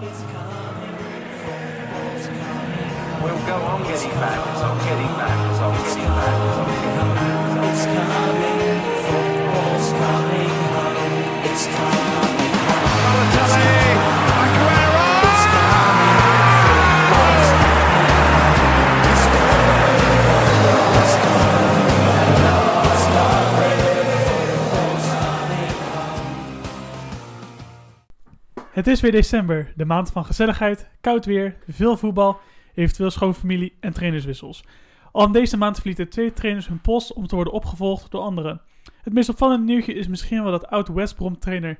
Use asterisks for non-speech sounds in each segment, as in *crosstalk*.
We'll go on getting back, I'm getting back, I'm getting back, I'm getting back. It's coming, football's coming home. It's coming Het is weer december, de maand van gezelligheid, koud weer, veel voetbal, eventueel schoonfamilie en trainerswissels. Al in deze maand verlieten twee trainers hun post om te worden opgevolgd door anderen. Het meest opvallende nieuwtje is misschien wel dat oud-West Brom trainer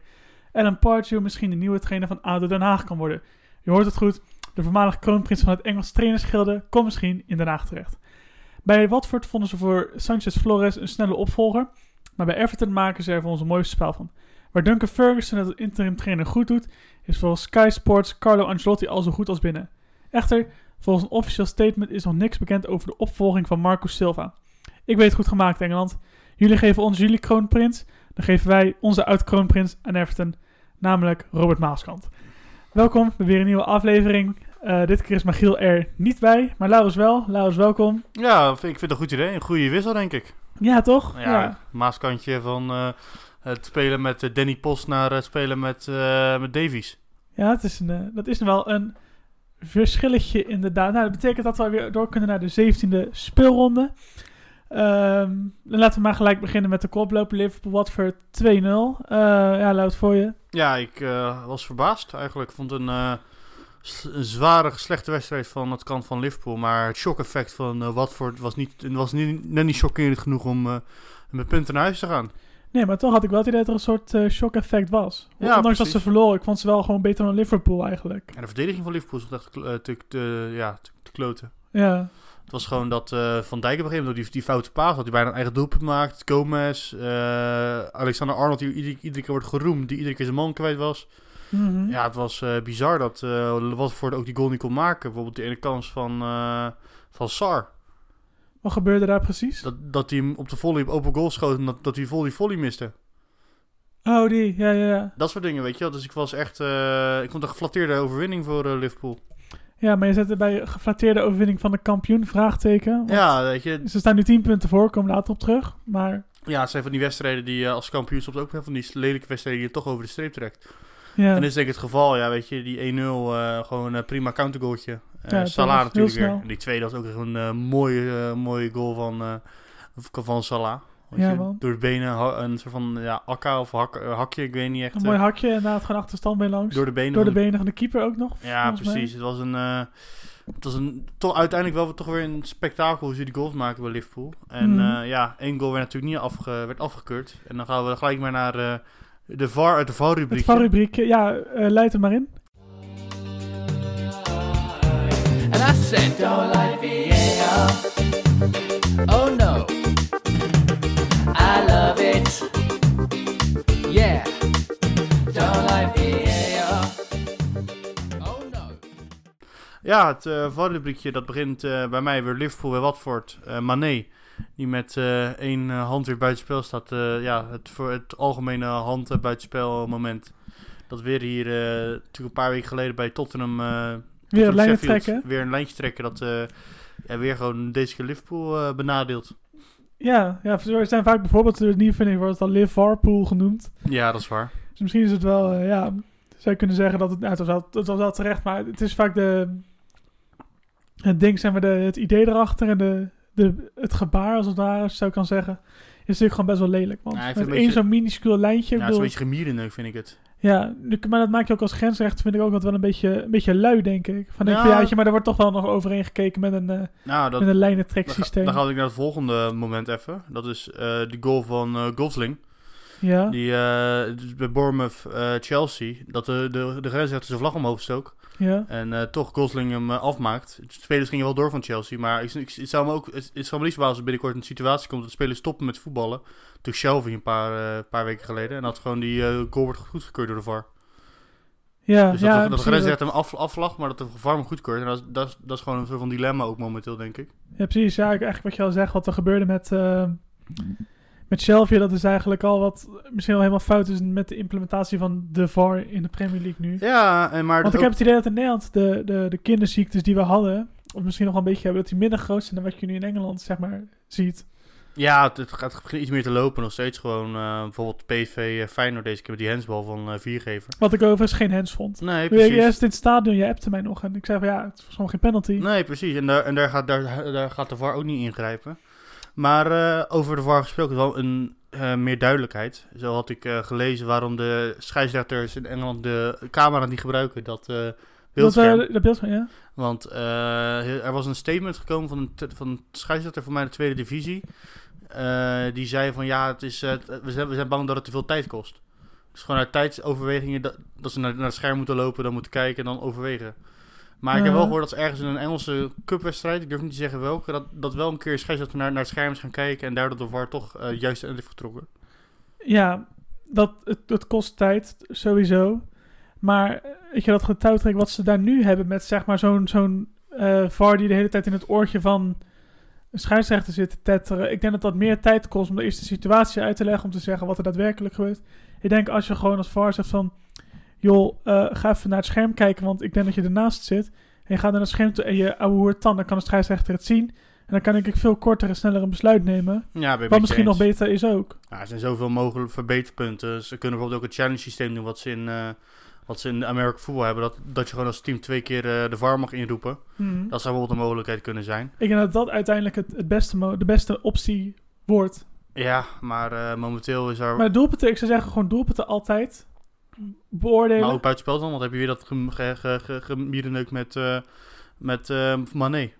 Alan Pardew misschien de nieuwe trainer van ADO Den Haag kan worden. Je hoort het goed, de voormalige kroonprins van het Engels trainersgilde komt misschien in Den Haag terecht. Bij Watford vonden ze voor Sanchez Flores een snelle opvolger, maar bij Everton maken ze er voor ons een mooi spel van. Waar Duncan Ferguson het interim trainer goed doet, is volgens Sky Sports Carlo Ancelotti al zo goed als binnen. Echter, volgens een officieel statement is nog niks bekend over de opvolging van Marco Silva. Ik weet het goed gemaakt, Engeland. Jullie geven ons jullie kroonprins, dan geven wij onze oud-kroonprins aan Everton, namelijk Robert Maaskant. Welkom bij weer een nieuwe aflevering. Eh, dit keer is Magiel er niet bij, maar Laurens wel. Laurens, welkom. Ja, ik vind het een goed idee. Een goede wissel, denk ik. Ja, toch? Ja, Maaskantje van eh, het spelen met eh, Danny Post naar het spelen met, eh met Davies. Ja, het is een, eh, dat is wel een verschilletje inderdaad. Nou, dat betekent dat we weer door kunnen naar de 17e speelronde. Ehm, dan laten we maar gelijk beginnen met de koploper Liverpool Watford 2-0. Eh ja, Loud voor je. Ja, ik eh, was verbaasd eigenlijk. Ik vond een, eh, een zware, slechte wedstrijd van het kant van Liverpool. Maar het shock-effect van eh, Watford was, niet, was niet, net niet chockerend genoeg om eh, met punten naar huis te gaan. Nee, maar toch had ik wel het idee dat er een soort eh, shock-effect was. Ja, Ondanks dat precies. ze verloren, ik vond ze wel gewoon beter dan Liverpool eigenlijk. En de verdediging van Liverpool was echt te, te, te- ja, te, te kloten. Ja, Het was gewoon dat eh, Van Dijk op een gegeven moment die, die foute paas had. Die bijna een eigen doelpunt maakt. Gomez, eh, Alexander Arnold die iedere, iedere keer wordt geroemd. Die iedere keer zijn man kwijt was. Mhm. Ja, het was eh, bizar dat eh Watford ook die goal niet kon maken. Bijvoorbeeld die ene kans van, eh, van Sar. Wat gebeurde daar precies? Dat, dat hij hem op de volley op open goal schoot en dat, dat hij vol die volley miste. Oh, die. Ja, ja, ja. Dat soort dingen, weet je wel. Dus ik was echt... eh, ik vond een geflatteerde overwinning voor eh, Liverpool. Ja, maar je zet erbij geflatteerde overwinning van de kampioen, vraagteken. Ja, weet je. Ze staan nu 10 punten voor, komen later op terug. Maar Ja, het zijn van die wedstrijden die eh, als kampioen soms ook van die lelijke wedstrijden die je toch over de streep trekt. Ja, En dit is denk ik het geval, ja, weet je, die 1-0, eh, gewoon een prima countergoaltje. Eh Ja, dat Salah natuurlijk weer. En die tweede was ook echt een eh, mooie, eh, mooie goal van, eh, van Salah. Ja, je. Door de benen, een soort van ja, akka of hak, eh, hakje, ik weet niet echt. een eh, mooi hakje en inderdaad gewoon achter standbeen langs. door de benen. Door de van benen van de keeper ook nog. Ja, mij. precies. Het was een, eh, het was een toch uiteindelijk wel toch weer een spektakel hoe ze die goals maken bij Liverpool. En Mhm. eh, ja, één goal werd natuurlijk niet afge, werd afgekeurd. En dan gaan we gelijk maar naar eh, de VAR, uit de Het VAR-rubriek. VAR-rubriek, ja, eh leid er maar in. And I said, Don't like VAR. Oh no. I love it. Yeah. Don't like VAR. Oh no. Ja, het uh, VAR-rubriekje dat begint eh, bij mij weer Liverpool bij Watford. Eh Mané, die met eh, één eh, hand weer buitenspel staat. Eh, ja, het, voor het algemene hand buitenspel moment. Dat weer hier natuurlijk een paar weken geleden bij Tottenham... Weer een Tottenham lijn Sheffield trekken. Weer een lijntje trekken dat ja, weer gewoon deze keer Liverpool benadeelt. Ja, ja, we zijn vaak bijvoorbeeld het nieuwe vind ik wordt het al Liverpool genoemd. Ja, dat is waar. Dus misschien is het wel, ja, zou je kunnen zeggen dat het, nou, het, was wel, het was wel terecht, maar het is vaak de, het ding, zeg maar, de, het idee erachter en de, de, het gebaar, als het ware, zou ik kan zeggen, is natuurlijk gewoon best wel lelijk. Want Ja, met één beetje- zo'n minuscuul lijntje, Ja, ik het is bedoel, een beetje gemierenneuk, vind ik het. ja, maar dat maak je ook als grensrechter, vind ik ook altijd wel een beetje, een beetje lui, denk ik. Van, denk Ja. je, maar er wordt toch wel nog overheen gekeken met een, eh, Nou, dat, met een dan, lijnentreksysteem. ga, dan ga ik naar het volgende moment even. Dat is eh de goal van Gosling. Ja. Die eh, dus bij Bournemouth eh, Chelsea. Dat de, de, de grensrechter zijn vlag omhoog stook. ja. En eh, toch Gosling hem afmaakt. De spelers gingen wel door van Chelsea. Maar ik, ik, het zou me ook het, het zou me niet als er binnenkort een situatie komt dat de spelers stoppen met voetballen. Toen Shelby een paar, paar weken geleden. En dat gewoon die goal wordt goedgekeurd door de VAR. Ja, Dus ja, dat, de- dat de grensrechter hem af, afvlag, maar dat de VAR hem goedkeurt. En dat, is- dat, is- dat is gewoon een soort van dilemma ook momenteel, denk ik. Ja, precies. Ja, eigenlijk wat je al zegt, wat er gebeurde met, met Shelvey, dat is eigenlijk al wat misschien wel helemaal fout is met de implementatie van de VAR in de Premier League nu. Ja, en maar Want ik heb het idee dat in Nederland de, de, de kinderziektes die we hadden, of misschien nog wel een beetje hebben, dat die minder groot zijn dan wat je nu in Engeland, zeg maar, ziet. Ja, het, het gaat begint iets meer te lopen. Nog steeds gewoon eh, bijvoorbeeld PV eh, Feyenoord deze keer met die hensbal van eh Viergever. Wat ik overigens geen hands vond. Nee, je, precies. eerst in het stadion, je appte mij nog en ik zei van ja, het was gewoon geen penalty. Nee, precies. En daar, en daar, gaat, daar, daar gaat de VAR ook niet ingrijpen. Maar eh, over de VAR gesproken, wel een eh, meer duidelijkheid. Zo had ik eh, gelezen waarom de scheidsrechters in Engeland de camera niet gebruiken. Dat dat, beeldscherm. dat beeld van, ja. Want er was een statement gekomen van een, van een scheidsrechter van mij de tweede divisie. Die zei van ja, het is, we, zijn, we zijn bang dat het te veel tijd kost. Dus gewoon uit tijdsoverwegingen dat, dat ze naar, naar het scherm moeten lopen, dan moeten kijken en dan overwegen. Maar ik heb wel Ja. gehoord dat ze ergens in een Engelse cupwedstrijd, ik durf niet te zeggen welke, dat, dat wel een keer scheidsrechter naar, naar het scherm is gaan kijken en daardoor de VAR toch eh, juist eind heeft getrokken. Ja, dat, het, het kost tijd, sowieso. Maar eh, weet je, dat getouwtrek wat ze daar nu hebben met zeg maar zo'n zo'n eh VAR die de hele tijd in het oortje van een scheidsrechter zit te tetteren. Ik denk dat dat meer tijd kost om de eerste situatie uit te leggen, om te zeggen wat er daadwerkelijk gebeurt. Ik denk als je gewoon als VAR zegt van, joh, eh, ga even naar het scherm kijken, want ik denk dat je ernaast zit. En je gaat naar het scherm toe en je ouwe hoert dan, dan kan de scheidsrechter het zien. En dan kan ik veel korter en sneller een besluit nemen. Ja, Wat misschien nog beter is ook. Ja, er zijn zoveel mogelijke verbeterpunten. Ze kunnen bijvoorbeeld ook het challenge systeem doen wat ze in, eh wat ze in de American voetbal hebben. Dat, dat je gewoon als team twee keer eh, de VAR mag inroepen. Mhm. Dat zou bijvoorbeeld een mogelijkheid kunnen zijn. Ik denk dat dat uiteindelijk het, het beste de beste optie wordt. Ja, maar momenteel is er... Maar doelpunten, ik zou zeggen gewoon doelpunten altijd beoordelen. Maar ook buitenspel dan, want heb je weer dat gem- ge- ge- ge- gemierenneuk met, eh met eh, Mané.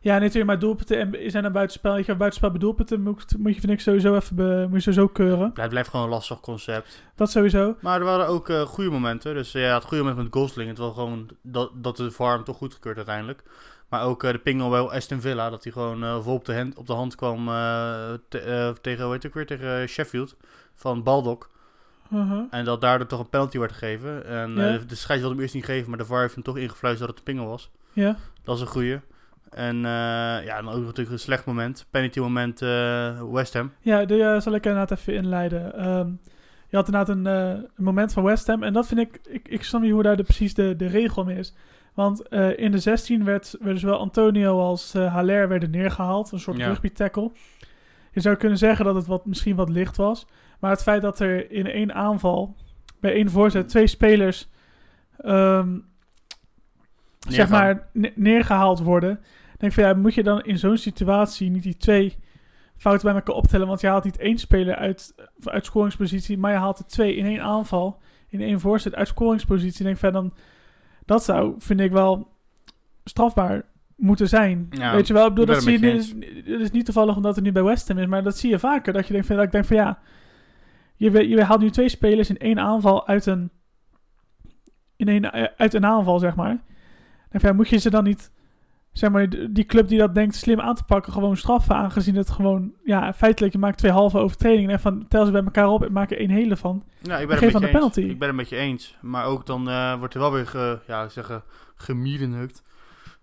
Ja, natuurlijk, maar doelpunten en zijn een buitenspel. Je gaat buitenspel bij doelpunten, moet, moet je vind ik sowieso even be- moet je sowieso keuren. Het blijft gewoon een lastig concept. Dat sowieso. Maar er waren ook eh, goede momenten. Dus eh, ja, het goede moment met Gosling. Het was gewoon dat, dat de VAR hem toch goedgekeurd uiteindelijk. Maar ook de pingel bij Aston Villa. Dat hij gewoon eh, vol op de, hand, op de hand kwam te- eh, tegen, weer, tegen Sheffield. Van Baldock. Uh-huh. En dat daardoor toch een penalty werd gegeven. En Ja. eh, de scheids wilde hem eerst niet geven. Maar de VAR heeft hem toch ingefluisterd dat het de pingel was. Ja. Dat is een goeie. En eh, ja, dan ook natuurlijk een slecht moment. Penalty moment eh, West Ham. Ja, eh, zal ik inderdaad even inleiden. Ehm, je had inderdaad een, een moment van West Ham. En dat vind ik, ik, ik snap niet hoe daar de, precies de, de regel mee is. Want in de 16 werd, werden zowel Antonio als Haller werden neergehaald. Een soort Ja. rugby tackle. Je zou kunnen zeggen dat het wat, misschien wat licht was. Maar het feit dat er in één aanval, bij één voorzet, twee spelers ehm, zeg maar ne- neergehaald worden. denk ik van ja, moet je dan in zo'n situatie niet die twee fouten bij elkaar optellen? Want je haalt niet één speler uit, uit scoringspositie, maar je haalt er twee in één aanval, in één voorzet uit scoringspositie. denk ik van dan, dat zou, vind ik wel strafbaar moeten zijn. Ja, Weet je wel, ik bedoel, dat zie je, het is niet toevallig omdat het nu bij West Ham is, maar dat zie je vaker. Dat je denkt van, dat ik denk van ja, je, je haalt nu twee spelers in één aanval uit een, in één, eh, uit een aanval, zeg maar. En moet je ze dan niet, zeg maar, die club die dat denkt slim aan te pakken, gewoon straffen, aangezien het gewoon, ja, feitelijk, je maakt twee halve overtredingen en van, tel ze bij elkaar op en maak er één hele van. Ja, ik ben, het dan de je eens. penalty. ik ben het met je eens. Maar ook dan eh, wordt er wel weer ge, ja.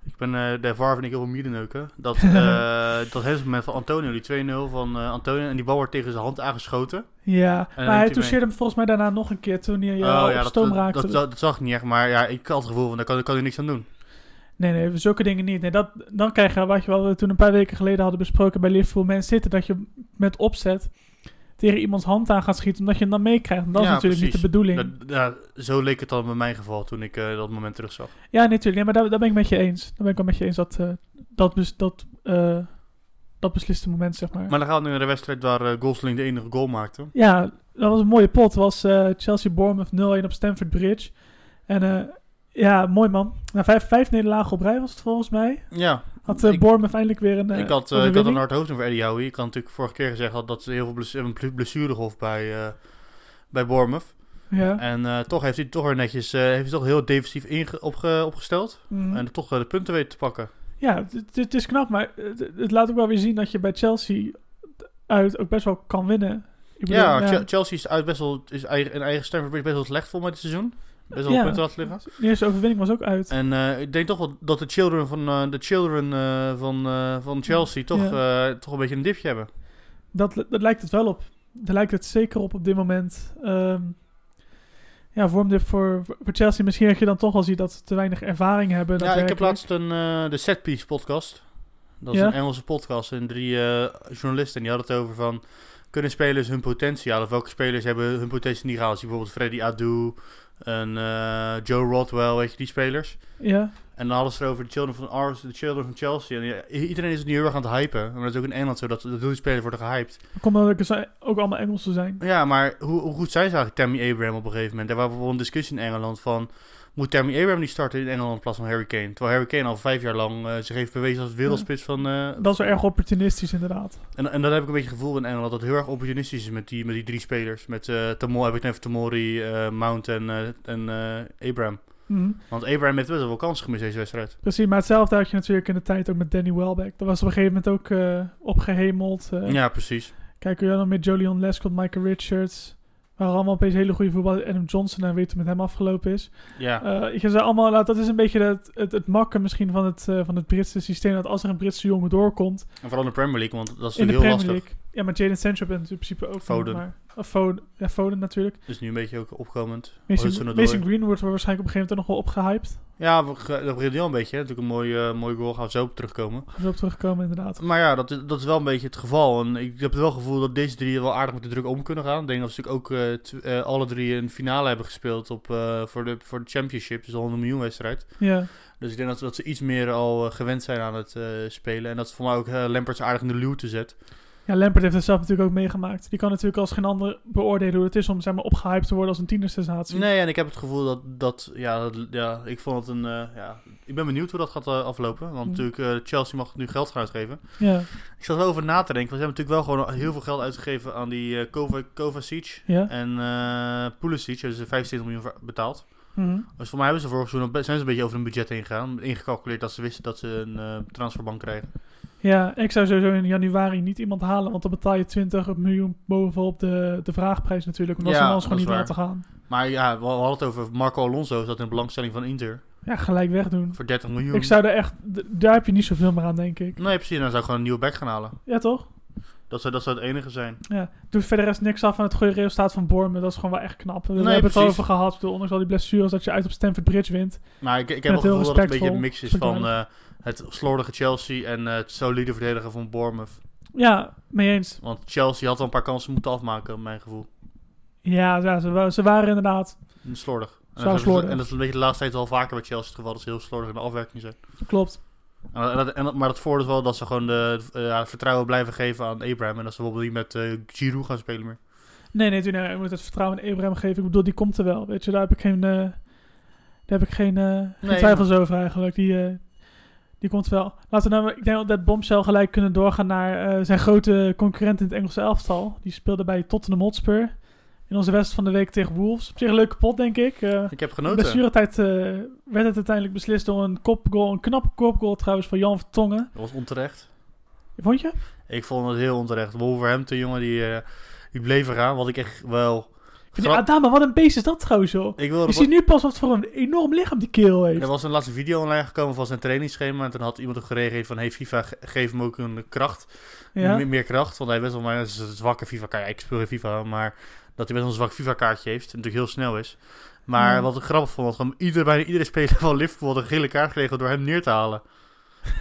Ik ben eh, de VAR vind ik heel veel mierenneuken. Dat, *laughs* eh dat moment van Antonio, die 2-0 van eh, Antonio. En die bal wordt tegen zijn hand aangeschoten. Ja, maar hij toucheerde hem volgens mij daarna nog een keer toen hij uh, oh op ja, stoom dat, raakte. dat, dat, dat zag ik niet echt. Maar ja, ik had het gevoel van, daar kan, kan hij niks aan doen. Nee, nee, zulke dingen niet. Nee, dat, dan krijg je wat je wel we toen een paar weken geleden hadden besproken bij Liverpool Man City, dat je met opzet tegen iemands hand aan gaat schieten, omdat je hem dan meekrijgt. En dat Ja, is natuurlijk precies. niet de bedoeling. Dat, ja, zo leek het dan in mijn geval toen ik eh, dat moment terugzag. Ja, natuurlijk. Nee, maar daar, daar ben ik met je eens. Daar ben ik wel met je eens dat eh, dat, bes, dat, eh, dat besliste moment, zeg maar. Maar dan gaan we nu naar de wedstrijd waar Gosling de enige goal maakte. Ja, dat was een mooie pot. Het was eh, Chelsea-Bournemouth 0-1 op Stamford Bridge. En ja, mooi man. Na vijf, vijf nederlagen op rij was het volgens mij. Ja, Had uh, Bournemouth eindelijk weer een eh, ik, had, eh, ik had een overwinning. hard hoofd over Eddie Howe. Ik had natuurlijk vorige keer gezegd dat, dat ze heel veel bles- een bij, eh bij Bournemouth. Ja. En eh, toch heeft hij toch weer netjes eh, heeft hij toch heel defensief inge- opge- opgesteld. Mhm. En toch eh, de punten weten te pakken. Ja, het- is knap, maar het, laat ook wel weer zien dat je bij Chelsea uit ook best wel kan winnen. Ik bedoel, Ja, Che- Chelsea is uit best wel is eigen, in eigen Bridge best wel slecht voor met het seizoen. Best wel Ja. punten laten liggen. De eerste overwinning was ook uit. En eh, ik denk toch wel dat de children van, eh, de children, eh, van, van Chelsea toch, toch een beetje een dipje hebben. dat, dat lijkt het wel op. Daar lijkt het zeker op op dit moment. Ehm ja, vormdip voor, voor Chelsea. Misschien dat je dan toch wel ziet dat ze te weinig ervaring hebben. Ja, ik heb laatst een, de Setpiece podcast. Dat is Ja? een Engelse podcast en drie journalisten. En die hadden het over van... Kunnen spelers hun potentie halen? Of welke spelers hebben hun potentie niet gehaald? Bijvoorbeeld Freddy Adu en eh, Joe Rodwell, weet je, die spelers. Ja, En dan hadden ze het over de Children van Ars, de Children van Chelsea. En ja, iedereen is het nu heel erg aan het hypen. Maar dat is ook in Engeland zo, dat de spelers worden gehyped. dat komt omdat ze ook allemaal Engelsen zijn. Ja, maar hoe, hoe goed zijn ze eigenlijk, Tammy Abraham op een gegeven moment? Er was bijvoorbeeld een discussie in Engeland van... Moet Tammy Abraham niet starten in Engeland in plaats van Harry Kane? Terwijl Harry Kane al vijf jaar lang eh, zich heeft bewezen als wereldspits van... eh, Dat is wel erg opportunistisch inderdaad. en, en dat heb ik een beetje het gevoel in Engeland, dat het heel erg opportunistisch is met die, met die drie spelers. Met Tomo, heb ik het eh, Mount en, eh, en Abraham. Mhm. Want Abraham heeft best wel kansen gemist deze wedstrijd. Precies, maar hetzelfde had je natuurlijk in de tijd ook met Danny Welbeck. Dat was op een gegeven moment ook eh, opgehemeld. eh. Ja, precies. Kijk, we dan met Jolion Lescott, Michael Richards. Waren allemaal opeens hele goede voetballers. Adam Johnson en weet hoe het met hem afgelopen is. Ja. Eh, je zei allemaal, nou, dat is een beetje het, het, het makken misschien van het, van het Britse systeem. Dat als er een Britse jongen doorkomt En vooral in de Premier League, want dat is in de natuurlijk Premier heel lastig. League. Ja, maar Jaden Sancho bent in principe ook. Foden. Maar, Foden, ja, Foden natuurlijk. Dus nu een beetje ook opkomend. Mason. Mason Greenwood wordt waarschijnlijk op een gegeven moment nog wel opgehyped. Ja, dat begint heel een beetje. Hè. Natuurlijk een mooie, uh, mooie goal, gaan we zo op terugkomen. Gaan we op terugkomen inderdaad. Maar ja, dat, is- dat is wel een beetje het geval. En ik heb het wel het gevoel dat deze drie wel aardig met de druk om kunnen gaan. Ik denk dat ze natuurlijk ook eh, eh, alle drie een finale hebben gespeeld op, eh, voor, de, voor de championship. Dus al een miljoen wedstrijd. Ja, Dus ik denk dat, dat ze iets meer al eh, gewend zijn aan het eh, spelen. En dat is voor mij ook uh, Lampert aardig in de luwte zet. Ja, Lampert heeft het zelf natuurlijk ook meegemaakt. Die kan natuurlijk als geen ander beoordelen hoe het is om zeg maar, opgehyped te worden als een tienersensatie. Nee, en ik heb het gevoel dat, dat ja, dat- ja, ik vond het een, eh, ja, ik ben benieuwd hoe dat gaat eh, aflopen. Want Mm. natuurlijk, eh, Chelsea mag nu geld gaan uitgeven. Ja, Ik zat wel over na te denken, want ze hebben natuurlijk wel gewoon heel veel geld uitgegeven aan die Kova, Kovacic ja. en eh Pulisic. Hebben ze 75 miljoen betaald. Mhm. Dus voor mij hebben ze vorig seizoen zijn ze een beetje over hun budget heen gegaan. Ingecalculeerd dat ze wisten dat ze een transferbank krijgen. Ja, ik zou sowieso in januari niet iemand halen, want dan betaal je 20 miljoen bovenop de, de vraagprijs natuurlijk. Omdat Ja, ze anders dat gewoon niet laten gaan. Maar ja, we hadden het over Marco Alonso, zat in de belangstelling van Inter. Ja, gelijk wegdoen. Voor 30 miljoen. Ik zou er echt, daar heb je niet zoveel meer aan, denk ik. Nee, precies. Dan zou ik gewoon een nieuwe back gaan halen. Ja, toch? Dat zou, dat zou het enige zijn. Ja. Doet verder rest niks af van het goede resultaat van Bournemouth. Dat is gewoon wel echt knap. We Nee, hebben het precies. over gehad. Bedoel, ondanks al die blessures, dat je uit op Stamford Bridge wint. Maar ik, ik heb wel het gevoel dat het een beetje een mix is van het slordige Chelsea en eh, het solide verdedigen van Bournemouth. Ja, mee eens. Want Chelsea had wel een paar kansen moeten afmaken, op mijn gevoel. Ja, ja ze, ze waren inderdaad. Slordig. En dat, is- slordig. en dat is een beetje de laatste tijd wel vaker bij Chelsea het geval, dat ze heel slordig in de afwerking zijn. Klopt. En, dat- en dat, maar dat voordeel is wel dat ze gewoon de, eh, vertrouwen blijven geven aan Abraham. En dat ze bijvoorbeeld niet met eh Giroud gaan spelen meer. Nee, nee, nee, je moet het vertrouwen in Abraham geven. Ik bedoel, die komt er wel. Weet je, daar heb ik geen, eh, daar heb ik geen, geen Nee, twijfels over eigenlijk. Die, die komt wel. Laten we nou, ik denk dat Bombshell gelijk kunnen doorgaan naar eh, zijn grote concurrent in het Engelse elftal. Die speelde bij Tottenham Hotspur. In onze wedstrijd van de week tegen Wolves. Op zich een leuke pot, denk ik. Eh Ik heb genoten. blessuretijd eh werd het uiteindelijk beslist door een kopgoal. Een knappe kopgoal trouwens van Jan Vertongen. Dat was onterecht. Vond je? Ik vond het heel onterecht. Wolverhampton, jongen, die, eh, die bleef eraan. Wat ik echt wel... Adama, wat een beest is dat trouwens, ik Je ziet nu pas wat voor een enorm lichaam die keel heeft. Er was een laatste video online gekomen van zijn trainingsschema. En toen had iemand ook gereageerd van... Hey FIFA, ge- geef hem ook een kracht. Ja? Me- meer kracht. Want hij best wel maar een zwakke FIFA kaart. Ik speel geen FIFA, maar dat hij best wel een zwak FIFA kaartje heeft. En natuurlijk heel snel is. Maar wat ik grappig vond, was gewoon ieder, bijna iedere speler *laughs* van Liverpool had een gele kaart gekregen door hem neer te halen.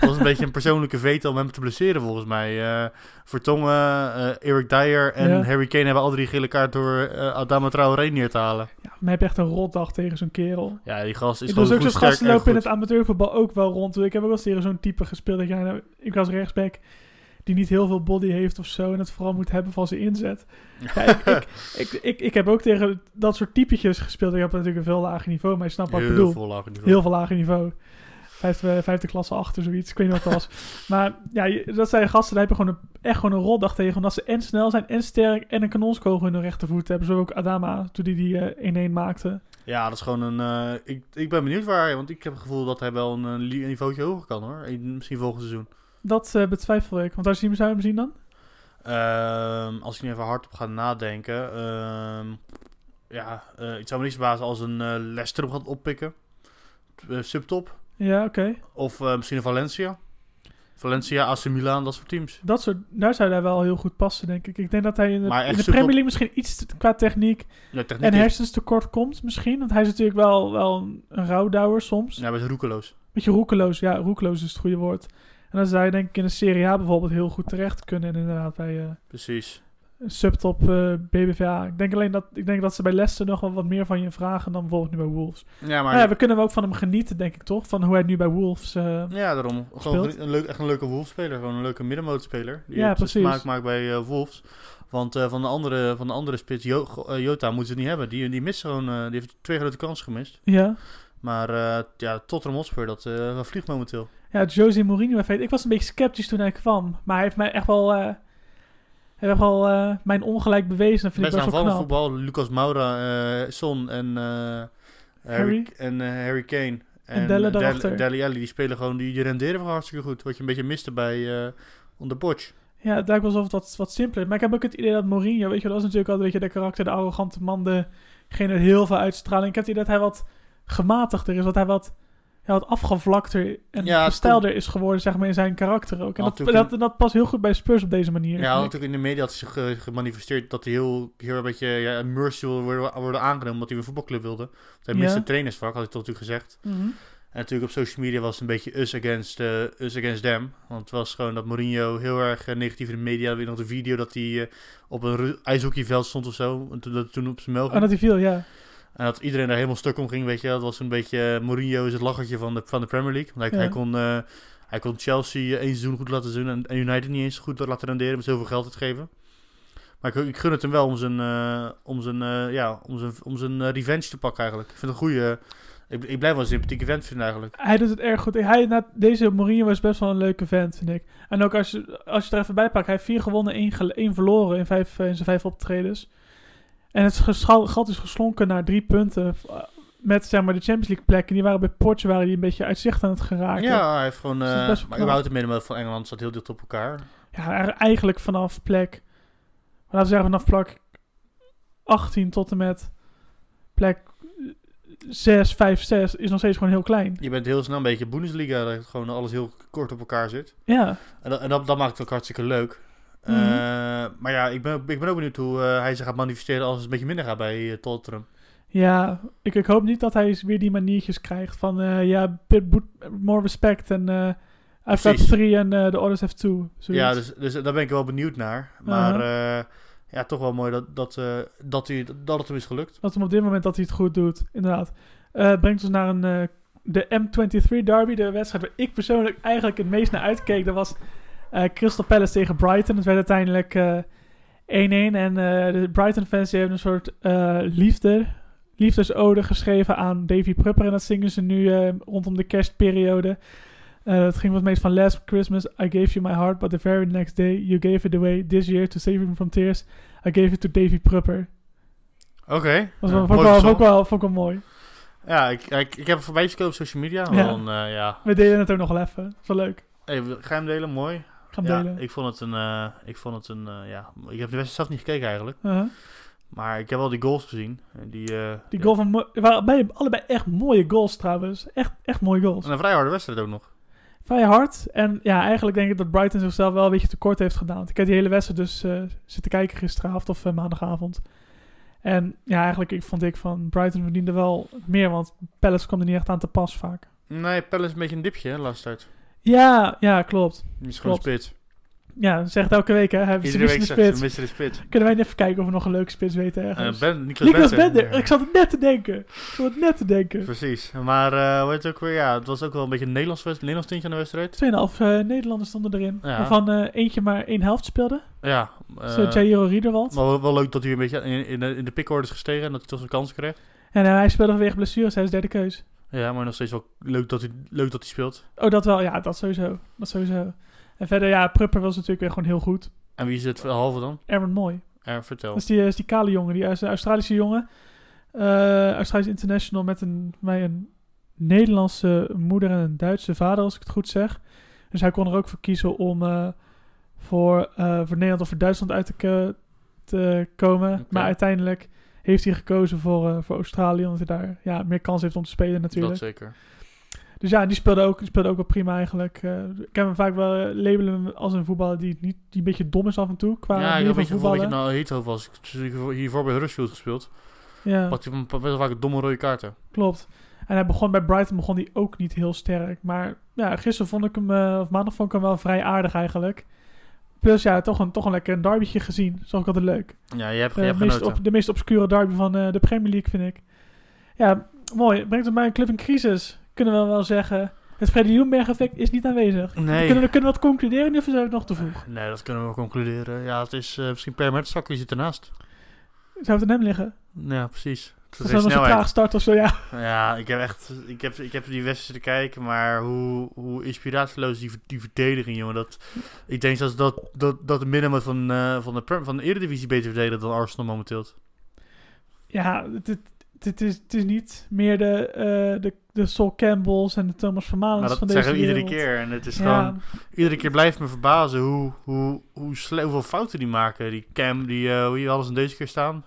Dat was een beetje een persoonlijke veto om hem te blesseren volgens mij. Eh Vertongen, eh Eric Dyer en Ja. Harry Kane hebben al drie gele kaart door eh Adama Traoré neer te halen. Ja, maar heb je echt een rotdag tegen zo'n kerel. Ja, die gast is ik gewoon was ook zo'n lopen in het amateurvoetbal ook wel rond. Ik heb ook wel eens tegen zo'n type gespeeld. Ja, nou, ik was rechtsback die niet heel veel body heeft of zo. En het vooral moet hebben van zijn inzet. Ja, ik, *laughs* ik, ik, ik, ik heb ook tegen dat soort typetjes gespeeld. Ik heb natuurlijk een veel lager niveau, maar je snapt wat ik bedoel. veel lager niveau. Heel veel lager niveau. Vijfde, vijfde klasse achter, zoiets. Ik weet niet wat het was. *laughs* maar ja, dat zijn gasten, daar heb je gewoon een, echt gewoon een rotdag tegen. Omdat ze en snel zijn, en sterk, en een kanonskogel in hun rechtervoet hebben. Zo ook Adama, toen die die eh, 1-1 maakte. Ja, dat is gewoon een... eh, ik, ik ben benieuwd waar hij... Want ik heb het gevoel dat hij wel een, eh, li- niveautje hoger kan hoor. Misschien volgend seizoen. Dat eh, betwijfel ik. Want waar zou je hem zien dan? Ehm, als ik nu even hardop ga nadenken. ehm, ja, eh ik zou me niet verbazen als een eh Leicester hem gaat oppikken. Eh, subtop. Ja, oké. Of eh, misschien een Valencia. Valencia, AC Milan, dat soort teams. Dat soort, daar zou hij wel heel goed passen, denk ik. Ik denk dat hij in de, in de Premier League misschien iets te- qua techniek Ja, techniek en hersens tekort komt misschien. Want hij is natuurlijk wel, wel een, een rouwdouwer soms. Ja, we zijn roekeloos. Beetje roekeloos. Ja, roekeloos is het goede woord. En dan zou je denk ik in de Serie A bijvoorbeeld heel goed terecht kunnen. En inderdaad bij eh, Precies. Subtop eh, BBVA. Ik denk alleen dat, ik denk dat ze bij Leicester nog wel wat meer van je vragen dan bijvoorbeeld nu bij Wolves. Ja, maar... Maar ja, we kunnen ook van hem genieten, denk ik toch? Van hoe hij nu bij Wolves... eh, Ja, daarom. Gewoon een leuk, echt een leuke Wolves-speler. Gewoon een leuke middenmootspeler. Die Ja, precies. smaak maakt bij eh, Wolves. Want van, de andere, van de andere spits, Jo- Jota, moeten ze het niet hebben. Die, die mist gewoon... die heeft twee grote kansen gemist. ja. Maar ja, Tottenham Hotspur, dat vliegt momenteel. Ja, Jose Mourinho effect. Ik was een beetje sceptisch toen hij kwam. Maar hij heeft mij echt wel... heeft wel eh, mijn ongelijk bewezen. Dat vind Best ik best wel aanvallend knap. voetbal. Lucas Moura, eh, Son en eh, Harry, Harry. en, Harry Kane. En Delle Del- daarachter. Dele Alli, die spelen gewoon, die, die renderen gewoon hartstikke goed. Wat je een beetje miste bij eh onder Poch. Ja, het lijkt wel alsof het wat, wat simpeler is. Maar ik heb ook het idee dat Mourinho... Weet je, dat was natuurlijk altijd een beetje de karakter, de arrogante man. Degene met heel veel uitstraling. Ik heb het idee dat hij wat gematigder is. Dat hij wat, ja, wat afgevlakter en Ja, gestelder is geworden, zeg maar, in zijn karakter ook. En dat, dat, dat past heel goed bij Spurs op deze manier. Ja, ik. natuurlijk in de media had zich ge- gemanifesteerd dat hij heel, heel een beetje ja, mercy wil worden, worden aangenomen omdat hij een voetbalclub wilde. Want hij Ja. miste trainersvak, had hij tot natuurlijk gezegd. Mhm. En natuurlijk op social media was het een beetje us against, eh, us against them. Want het was gewoon dat Mourinho heel erg eh, negatief in de media. Weer nog de video dat hij eh, op een ijshockeyveld stond of zo. En toen, dat toen op zijn mel Oh, ging. dat hij viel, ja. En dat iedereen daar helemaal stuk om ging, weet je. Dat was een beetje, eh, Mourinho is het lachertje van de, van de Premier League. Want hij, Ja. hij, kon, eh, hij kon Chelsea één seizoen goed laten doen en, United niet eens goed laten renderen met zoveel geld uitgeven. Maar ik, ik gun het hem wel om zijn, eh, om zijn, ja, om zijn, om zijn revenge te pakken eigenlijk. Ik vind het een goede... ik, ik blijf wel een sympathieke vent vinden eigenlijk. Hij doet het erg goed. Hij, na, deze Mourinho was best wel een leuke vent, vind ik. En ook als je, als je er even bij pakt, hij heeft vier gewonnen, één, één verloren in, vijf, in zijn vijf optredens. En het gat is geslonken naar drie punten. eh, Met zeg maar de Champions League plekken. Die waren bij Portje waren die een beetje uit zicht aan het geraken. Ja, hij heeft gewoon... Dus wel maar überhaupt het middenveld van Engeland staat heel dicht op elkaar. Ja, eigenlijk vanaf plek. Laten we zeggen, vanaf plek 18 tot en met plek 6, 5, 6 is nog steeds gewoon heel klein. Je bent heel snel een beetje Bundesliga, dat gewoon alles heel kort op elkaar zit. Ja, En dat, en dat, dat maakt het ook hartstikke leuk. Mhm. Eh, maar ja, ik ben, ik ben ook benieuwd hoe eh, hij zich gaat manifesteren als het een beetje minder gaat bij eh, Tottenham. ja ik, ik hoop niet dat hij weer die maniertjes krijgt van ja, more respect en eh I've got three en eh, the others have two. zoiets. Ja, dus, dus daar ben ik wel benieuwd naar. Maar eh, ja, toch wel mooi dat, dat, dat, hij, dat het hem is gelukt. Dat hem op dit moment dat hij het goed doet, inderdaad. Brengt ons naar een, de M23 derby, de wedstrijd waar ik persoonlijk eigenlijk het meest naar uitkeek. Dat was Crystal Palace tegen Brighton. Het werd uiteindelijk eh 1-1 en eh, de Brighton fans die hebben een soort eh, liefde, liefdesode geschreven aan Davy Prupper. En dat zingen ze nu eh, rondom de kerstperiode. Eh, het ging wat meest van Last Christmas, I gave you my heart, but the very next day you gave it away. This year, to save me from tears, I gave it to Davy Prupper. Oké. Dat was Ja, vond, ik mooi wel, vond, ik wel, vond ik wel mooi. Ja, ik, ik, ik heb het voorbij gekomen op social media. Ja. Dan, eh, ja. We delen het ook nog wel even. Dat is wel leuk. Hey, ga je hem delen? Mooi. Ja, delen. ik vond het een... eh, ik vond het een eh, ja, ik heb de wedstrijd zelf niet gekeken eigenlijk. Maar ik heb wel die goals gezien. En Die, eh, Die ja. goal van... Waren bij- allebei echt mooie goals trouwens. Echt, echt mooie goals. En een vrij harde wedstrijd ook nog. Vrij hard. En ja, eigenlijk denk ik dat Brighton zichzelf wel een beetje tekort heeft gedaan. Want Ik heb die hele wedstrijd dus zitten kijken gisteravond of maandagavond. En ja, eigenlijk ik, vond ik van Brighton verdiende wel meer. Want Palace kwam er niet echt aan te pas vaak. Nee, is een beetje een dipje, hè. Ja, ja, klopt. Die is gewoon een Klopt. spits. Ja, zegt elke week hè. Hij Iedere week een spits. mister de spits. Kunnen wij even kijken of we nog een leuke spits weten Eh ergens? ben, Niklas, Niklas Bender. Bender. Ik zat het net te denken. Ik zat het net te denken. Precies. Maar het ook weer? Ja, het was ook wel een beetje een Nederlands, Nederlands tintje aan de wedstrijd. 2,5 eh Nederlanders stonden erin. Ja. Waarvan eentje maar één helft speelde. Ja. Uh, Jairo Riederwald. maar wel, wel leuk dat hij een beetje in, in, de, in de pickorde is gestegen en dat hij toch zijn kans kreeg. En hij speelde vanwege blessures. Hij is derde keus. Ja, maar nog steeds wel leuk dat hij, leuk dat hij speelt. Oh, dat wel. Ja, dat sowieso. Dat sowieso. En verder, ja, Prupper was natuurlijk weer gewoon heel goed. En wie is het halve dan? Erwin Mooi. Er, vertel. Dat is die, is die kale jongen. Die is een Australische jongen. Eh Australisch international met een, mij een Nederlandse moeder en een Duitse vader, als ik het goed zeg. Dus hij kon er ook voor kiezen om eh, voor, eh, voor Nederland of voor Duitsland uit te, te komen. Maar uiteindelijk heeft hij gekozen voor, eh, voor Australië, omdat hij daar ja, meer kans heeft om te spelen natuurlijk. Dat zeker. Dus ja, die speelde ook, die speelde ook wel prima eigenlijk. Eh, ik heb hem vaak wel eh, labelen als een voetballer die, niet, die een beetje dom is af en toe. Qua ja, ik manier weet van je voordat je voetballen. nou Heethoofd was. Ik heb hiervoor bij Huddersfield gespeeld. Ja, Had hij best wel vaak domme rode kaarten. klopt. En hij begon bij Brighton begon hij ook niet heel sterk. Maar ja, gisteren vond ik hem, of maandag vond ik hem wel vrij aardig eigenlijk. Plus ja, toch een, toch een lekker een derbytje gezien. Dat is ook altijd leuk. Ja, je hebt, je De hebt meest, op, de meest obscure derby van eh, de Premier League, vind ik. Ja, mooi. Brengt het bij een club in crisis. Kunnen we wel zeggen. Het Freddy Ljungberg effect is niet aanwezig. Nee. Kunnen we, kunnen we wat concluderen of is het nog te vroeg? Nee, dat kunnen we concluderen. Ja, het is eh, misschien per Mertesacker, die zit ernaast. Zou het aan hem liggen? Ja, precies. Dat is wel een traag start of zo, ja. Ja, ik heb echt, ik heb, ik heb die wedstrijd te kijken, maar hoe, hoe inspiratieloos die, die verdediging, jongen. Dat, ik denk zelfs dat, dat, dat de middenmoot van, eh, van, de, Prem- van de Eredivisie beter verdedigen dan Arsenal momenteel. Ja, het, het, het is, het is niet meer de, eh, de, de Sol Campbells en de Thomas Vermalens van deze zeggen we iedere keer. En het is Ja, gewoon, iedere keer blijft me verbazen hoe, hoe, hoe hoeveel fouten die maken. Die Cam, die, eh hoe hadden ze deze keer staan?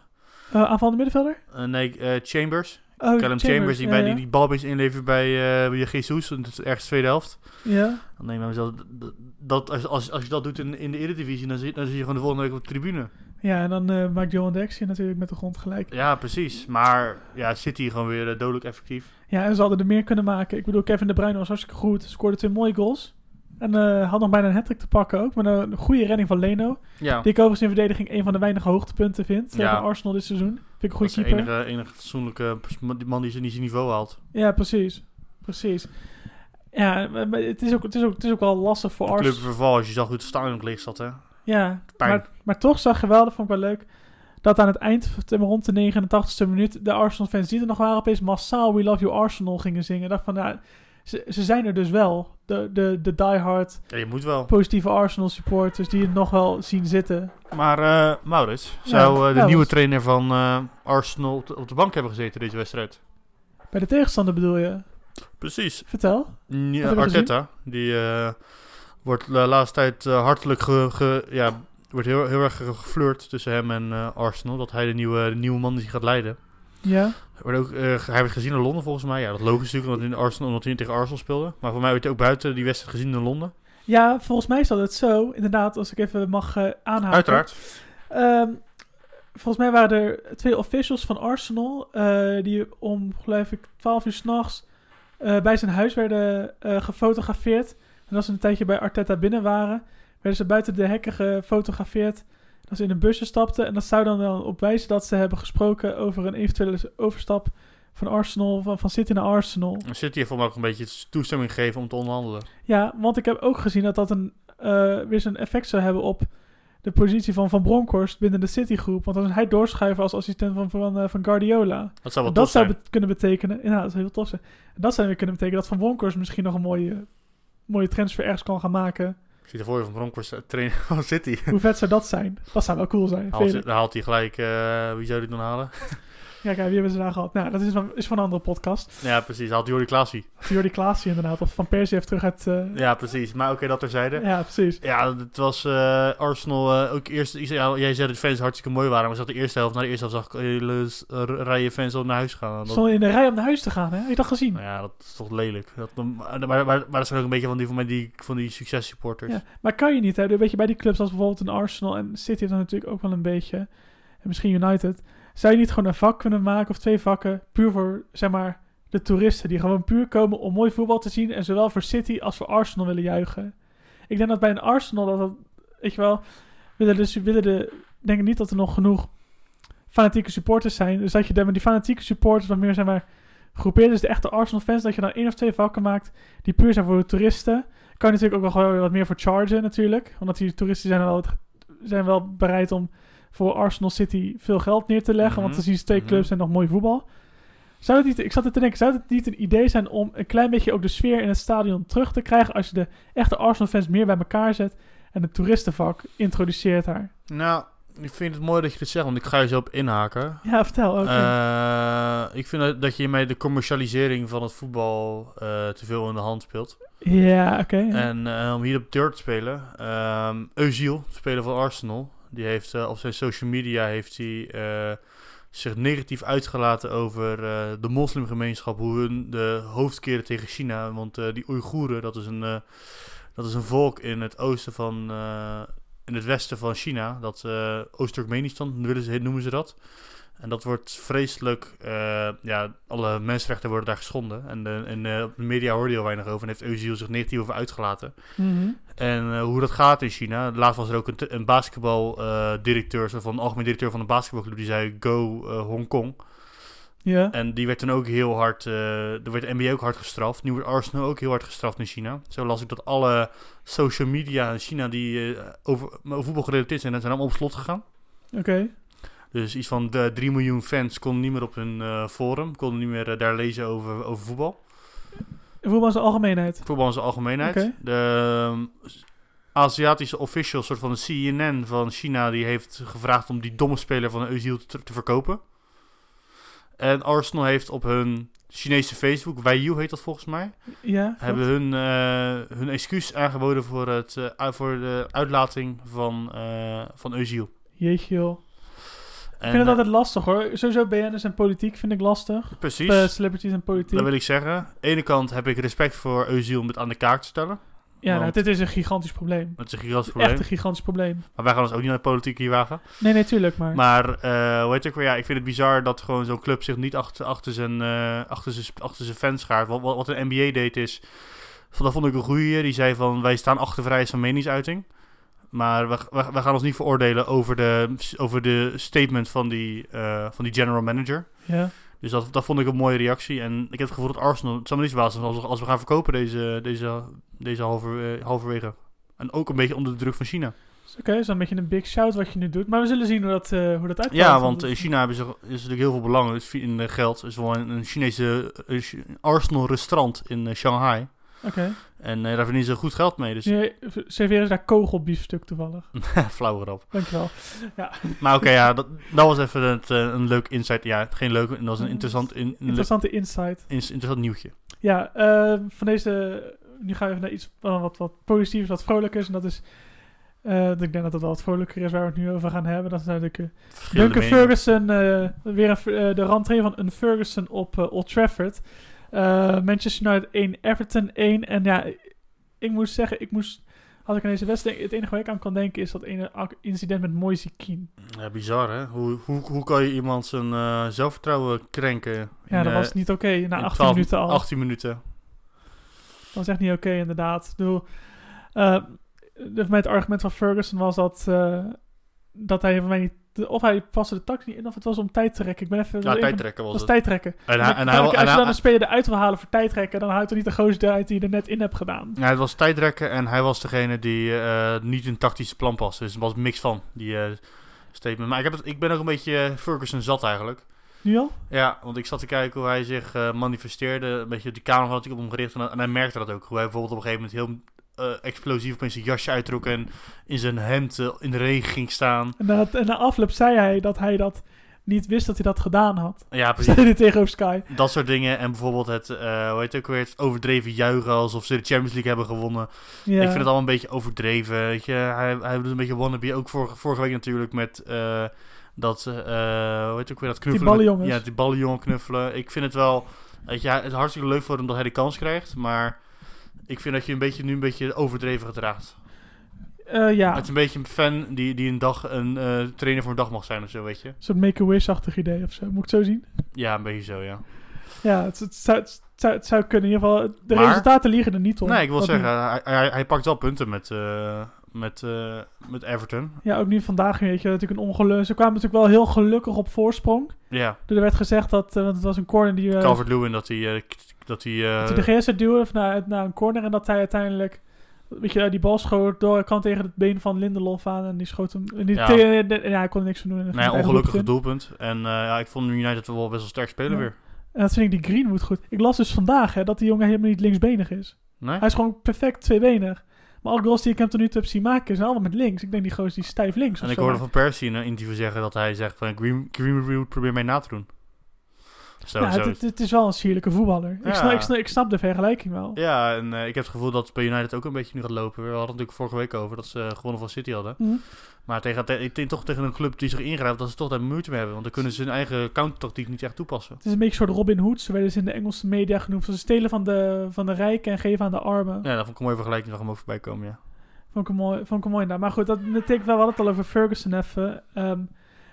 Uh, aanvallende middenvelder? Eh, nee, eh, Chambers. Oh, Callum Chambers, die, bij ja. die, die inlevert bij, bij Jesus, ergens tweede helft. Ja, Dan neem ik mezelf, dat, als, als, als je dat doet in, in de Eredivisie, dan zie, dan zie je gewoon de volgende week op de tribune. ja, en dan maakt Johan Dex je natuurlijk met de grond gelijk. Ja, precies. Maar ja, City gewoon weer dodelijk effectief. Ja, en ze hadden er meer kunnen maken. Ik bedoel, Kevin De Bruyne was hartstikke goed. Scoorde twee mooie goals. En eh, had nog bijna een hat te pakken ook. Met een goede redding van Leno. Ja, Die ik overigens in verdediging een van de weinige hoogtepunten vind. Ja. Van Arsenal dit seizoen. Vind ik een dat goede de keeper. enige, enige fatsoenlijke man die zijn niveau haalt. Ja, precies. Precies. Ja, maar het is ook, het is ook, het is ook wel lastig voor Club Arsenal. verval als je zag hoe het stadion leeg zat, hè. Ja, maar, maar toch zag je wel, dat vond ik wel leuk, dat aan het eind, rond de 89ste minuut, de Arsenal-fans die er nog waren, opeens massaal We Love You Arsenal gingen zingen. Ik dacht van, nou, ze, ze zijn er dus wel. De, de, de diehard, Ja, je moet wel. positieve Arsenal-supporters die het nog wel zien zitten. Maar eh Maurits, zou eh, de nieuwe trainer van eh, Arsenal op de, op de bank hebben gezeten deze wedstrijd? Bij de tegenstander bedoel je? Precies. Vertel. Ja, Arteta, die wordt de laatste tijd hartelijk ge, ge- ja, wordt heel, heel erg ge- geflirt tussen hem en Arsenal. Dat hij de nieuwe, de nieuwe man die gaat leiden. Ja. Werd, ook, eh, hij werd gezien in Londen volgens mij. Ja, dat is logisch natuurlijk, omdat hij, in Arsenal, omdat hij tegen Arsenal speelde. Maar voor mij werd hij ook buiten die wedstrijd gezien in Londen. Ja, volgens mij zat het zo, inderdaad, als ik even mag eh, aanhaken. Uiteraard. Ehm, volgens mij waren er twee officials van Arsenal eh, die om, geloof ik, 12 uur s'nachts bij zijn huis werden gefotografeerd. En als ze een tijdje bij Arteta binnen waren, werden ze buiten de hekken gefotografeerd. Dat ze in een busje stapten. En dat zou dan wel op wijzen dat ze hebben gesproken over een eventuele overstap van Arsenal, van, van City naar Arsenal. City heeft ook een beetje toestemming gegeven om te onderhandelen. Ja, want ik heb ook gezien dat dat een, eh, weer zijn effect zou hebben op de positie van Van Bronckhorst binnen de Citygroep. Want dan is hij doorschuiven als assistent van, van, eh, van Guardiola. Dat zou wel dat tof zou kunnen betekenen, ja, dat zou heel tof zijn. En dat zou weer kunnen betekenen dat Van Bronckhorst misschien nog een mooie, mooie transfer ergens kan gaan maken. Ik zie ervoor je van Bronkhorst eh, trainer van City. Hoe vet zou dat zijn? Dat zou wel cool zijn. Haalt, haalt hij gelijk, eh, wie zou die dan halen? Ja, kijk, wie hebben ze daar gehad? Nou, dat is van, is van een andere podcast. Ja, precies. Haalt Jordi Klaasie. Jordi Klaasie inderdaad, of Van Persie heeft terug uit... eh, Ja, precies. Maar oké, dat terzijde. ja, precies. Ja, het was eh, Arsenal eh, ook eerst. Ja, jij zei dat de fans hartstikke mooi waren, maar zat de eerste helft. Na de eerste helft zag ik hele rijen fans al naar huis gaan. Dat, Stonden in de rij om naar huis te gaan, hè? Heb je dat gezien? nou ja, dat is toch lelijk. Dat, maar, maar, maar, maar dat zijn ook een beetje van die, van mij die, van die successupporters. Ja, maar kan je niet, hè? Een beetje bij die clubs als bijvoorbeeld een Arsenal en City dan natuurlijk ook wel een beetje. En misschien United. Zou je niet gewoon een vak kunnen maken of twee vakken puur voor, zeg maar, de toeristen die gewoon puur komen om mooi voetbal te zien en zowel voor City als voor Arsenal willen juichen? Ik denk dat bij een Arsenal dat dat, weet je wel, willen dus willen de, denk ik niet dat er nog genoeg fanatieke supporters zijn. Dus dat je dan met die fanatieke supporters wat meer, zeg maar, groepeert. Dus de echte Arsenal fans, dat je dan één of twee vakken maakt die puur zijn voor de toeristen. Kan je natuurlijk ook wel wat meer voor chargen natuurlijk. Omdat die toeristen zijn wel, zijn wel bereid om voor Arsenal City veel geld neer te leggen. Want Mhm. dan zien ze twee Mhm. clubs en nog mooi voetbal. Zou het niet, ik zat er te denken, zou het niet een idee zijn om een klein beetje ook de sfeer in het stadion terug te krijgen als je de echte Arsenal fans meer bij elkaar zet en het toeristenvak introduceert daar? Nou, ik vind het mooi dat je dit zegt, want ik ga je zo op inhaken. Ja, vertel ook. Eh, ik vind dat- je met de commercialisering van het voetbal eh, te veel in de hand speelt. ja, oké. ja. En eh, om hier op deur te spelen, um, Özil, speler van Arsenal, die heeft eh, op zijn social media heeft hij, eh, zich negatief uitgelaten over eh, de moslimgemeenschap, hoe hun de hoofd keren tegen China. Want die Oeigoeren, dat is een, dat is een volk in het oosten van, in het westen van China, dat Oost-Turkmenistan noemen ze dat. En dat wordt vreselijk, eh, ja, alle mensenrechten worden daar geschonden. En, eh, op de media hoorde je heel weinig over en heeft Özil zich negatief over uitgelaten. Mhm. En eh, hoe dat gaat in China. Laatst was er ook een, een basketbaldirecteur, van een algemeen directeur van een basketbalclub, die zei Go eh, Hongkong. Ja. En die werd dan ook heel hard, eh er werd de NBA ook hard gestraft. Nu wordt Arsenal ook heel hard gestraft in China. Zo las ik dat alle social media in China die eh, over, over voetbal gerelateerd zijn, dat zijn allemaal op slot gegaan. Oké. Dus iets van de 3 miljoen fans konden niet meer op hun eh, forum, konden niet meer eh, daar lezen over, over voetbal. Voetbal in zijn algemeenheid. Voetbal in zijn algemeenheid. De ehm, Aziatische official, soort van de CNN van China, die heeft gevraagd om die domme speler van Özil te, te verkopen. En Arsenal heeft op hun Chinese Facebook, Weiyu heet dat volgens mij, Ja. hebben hun, eh, hun excuus aangeboden voor, het, eh, voor de uitlating van, eh van Özil. Jeetje joh. Ik vind het eh, altijd lastig hoor. Sowieso BN'ers en politiek vind ik lastig. precies. Eh, celebrities en politiek. Dat wil ik zeggen. Aan de ene kant heb ik respect voor Özil om het aan de kaak te stellen. ja, nou, dit is een gigantisch probleem. Dat is een gigantisch probleem. Echt een gigantisch probleem. Maar wij gaan ons ook niet naar de politiek hier wagen. Nee, nee, tuurlijk. Maar, Maar eh hoe heet het ook weer? Ja, ik vind het bizar dat gewoon zo'n club zich niet achter, achter, zijn, achter, zijn, achter zijn fans schaart. Wat, wat, wat een NBA deed is... Dat vond ik een goeie. Die zei van, wij staan achter vrijheid van meningsuiting. Maar we, we, we gaan ons niet veroordelen over de, over de statement van die, eh, van die general manager. ja. Dus dat, dat vond ik een mooie reactie. En ik heb het gevoel dat Arsenal... Het zou me niet verbazen als, we- als we gaan verkopen deze, deze, deze halver, eh, halverwege. En ook een beetje onder de druk van China. Oké, dat is een beetje een big shout wat je nu doet. Maar we zullen zien hoe dat, eh hoe dat uitpakt. Ja, want in China hebben ze, is natuurlijk heel veel belang is in geld. Er is wel een, een Chinese eh, Ch- Arsenal restaurant in Shanghai. Oké. En eh, daar verdienen ze goed geld mee. Dus Nu serveren ze daar kogelbiefstuk toevallig. *laughs* flauwe grap. Dankjewel. Maar oké, ja, dat, dat was even het, eh, een leuk insight. Ja, geen leuk, dat was een interessant, in, een Interessante insight. ins- interessant nieuwtje. Ja, eh, van deze... Nu gaan we even naar iets wat, wat, wat positiefs, wat vrolijkers. En dat is... eh, ik denk dat het wel wat vrolijker is waar we het nu over gaan hebben. Dat is natuurlijk... Duncan. Ferguson, weer een, de rentree van een Ferguson op Old Trafford. Eh, Manchester United 1, Everton 1. En ja, ik, moet zeggen, ik moest, als ik aan deze wedstrijd het enige waar ik aan kan denken is dat ene incident met Moise Keane. Ja, bizar hè. Hoe, hoe, hoe kan je iemand zijn eh, zelfvertrouwen krenken? Ja, in, dat eh, was niet oké. Na in 18 12 minuten al. 18 minuten. Dat was echt niet oké, inderdaad. Ik bedoel, de- met het argument van Ferguson was dat, dat hij van mij niet... Of hij paste de tax niet in, of het was om tijd te rekken. Ik ben even... Ja, even- tijdrekken Het was was het. tijdrekken. En hij, En hij, als je hij, dan een speler eruit wil halen voor tijdrekken, dan houdt er niet de gozer uit die je er net in hebt gedaan. Ja, het was tijdrekken en hij was degene die eh, niet in het tactische plan paste. Dus er was een mix van, die eh, statement. Maar ik, heb het, ik ben ook een beetje eh, Ferguson zat eigenlijk. Nu al? Ja, want ik zat te kijken hoe hij zich manifesteerde. Een beetje op die camera had ik op hem gericht. En, en hij merkte dat ook. Hoe hij bijvoorbeeld op een gegeven moment heel eh, explosief opeens zijn jasje uittrok. En in zijn hemd eh, in de regen ging staan. En na, en na afloop zei hij dat hij dat niet wist dat hij dat gedaan had. Ja, *laughs* precies. Tegenover Sky. Dat soort dingen. En bijvoorbeeld het, eh hoe heet het ook weer, het overdreven juichen alsof ze de Champions League hebben gewonnen. Ja. Ik vind het allemaal een beetje overdreven. Weet je. Hij, hij doet een beetje wannabe. Ook vorige, vorige week natuurlijk met dat, eh hoe heet het ook weer, dat knuffelen. ballenjongens. Ja, die ballenjongen knuffelen. Ik vind het wel, weet je, het is hartstikke leuk voor hem dat hij de kans krijgt. Maar ik vind dat je een beetje, nu een beetje overdreven gedraagt. Eh, ja, Het is een beetje een fan die, die een dag een eh, trainer voor een dag mag zijn of zo, weet je. een soort make-a-wish-achtig idee of zo. Moet ik het zo zien? Ja, een beetje zo, ja. Ja, het, het, zou, het, zou, het zou kunnen. In ieder geval, de Maar- resultaten liegen er niet om. Nee, ik wil zeggen, hij, hij, hij pakt wel punten met, eh, met, met Everton. Ja, ook nu vandaag, weet je, natuurlijk een ongeluk. Ze kwamen natuurlijk wel heel gelukkig op voorsprong. Ja, Er werd gezegd dat, want het was een corner die... Calvert-Lewin dat hij... eh, dat hij eh, dat hij de zou duwen naar, naar een corner en dat hij uiteindelijk... Weet je, die bal schoot door, kwam tegen het been van Lindelof aan en die schoot hem... En die Ja. te- de- ja, hij kon er niks van doen. en ongelukkige eigen doelpunt. En eh, ja, ik vond United wel best wel sterk spelen Ja. weer. En dat vind ik die Greenwood goed. Ik las dus vandaag hè, dat die jongen helemaal niet linksbenig is. Nee? Hij is gewoon perfect tweebenig. Maar alle goals die ik hem tot nu toe heb zien maken, zijn allemaal met links. Ik denk die gozer die stijf links En ik hoorde van Persie in een interview zeggen dat hij zegt van Green, Greenwood probeer mij na te doen. Zo, ja, zo. het, is wel een sierlijke voetballer. Ik, snap, ik, snap, ik snap de vergelijking wel. Ja, en eh, ik heb het gevoel dat het bij United ook een beetje nu gaat lopen. We hadden het natuurlijk vorige week over dat ze gewonnen van City hadden. Mhm. Maar tegen, te- toch tegen een club die zich ingrijpt, dat ze toch daar moeite mee hebben. Want dan kunnen ze hun eigen countertactiek niet echt toepassen. Het is een beetje een soort Robin Hood. Zo werden ze in de Engelse media genoemd. Ze stelen van de, van de rijken en geven aan de armen. Ja, dat vond ik een mooie vergelijking. Zag hem ook voorbij komen, ja. Vond ik een mooi, vond ik een mooi naam. Maar goed, dat betekent wel, we hadden het al over Ferguson even. Ehm,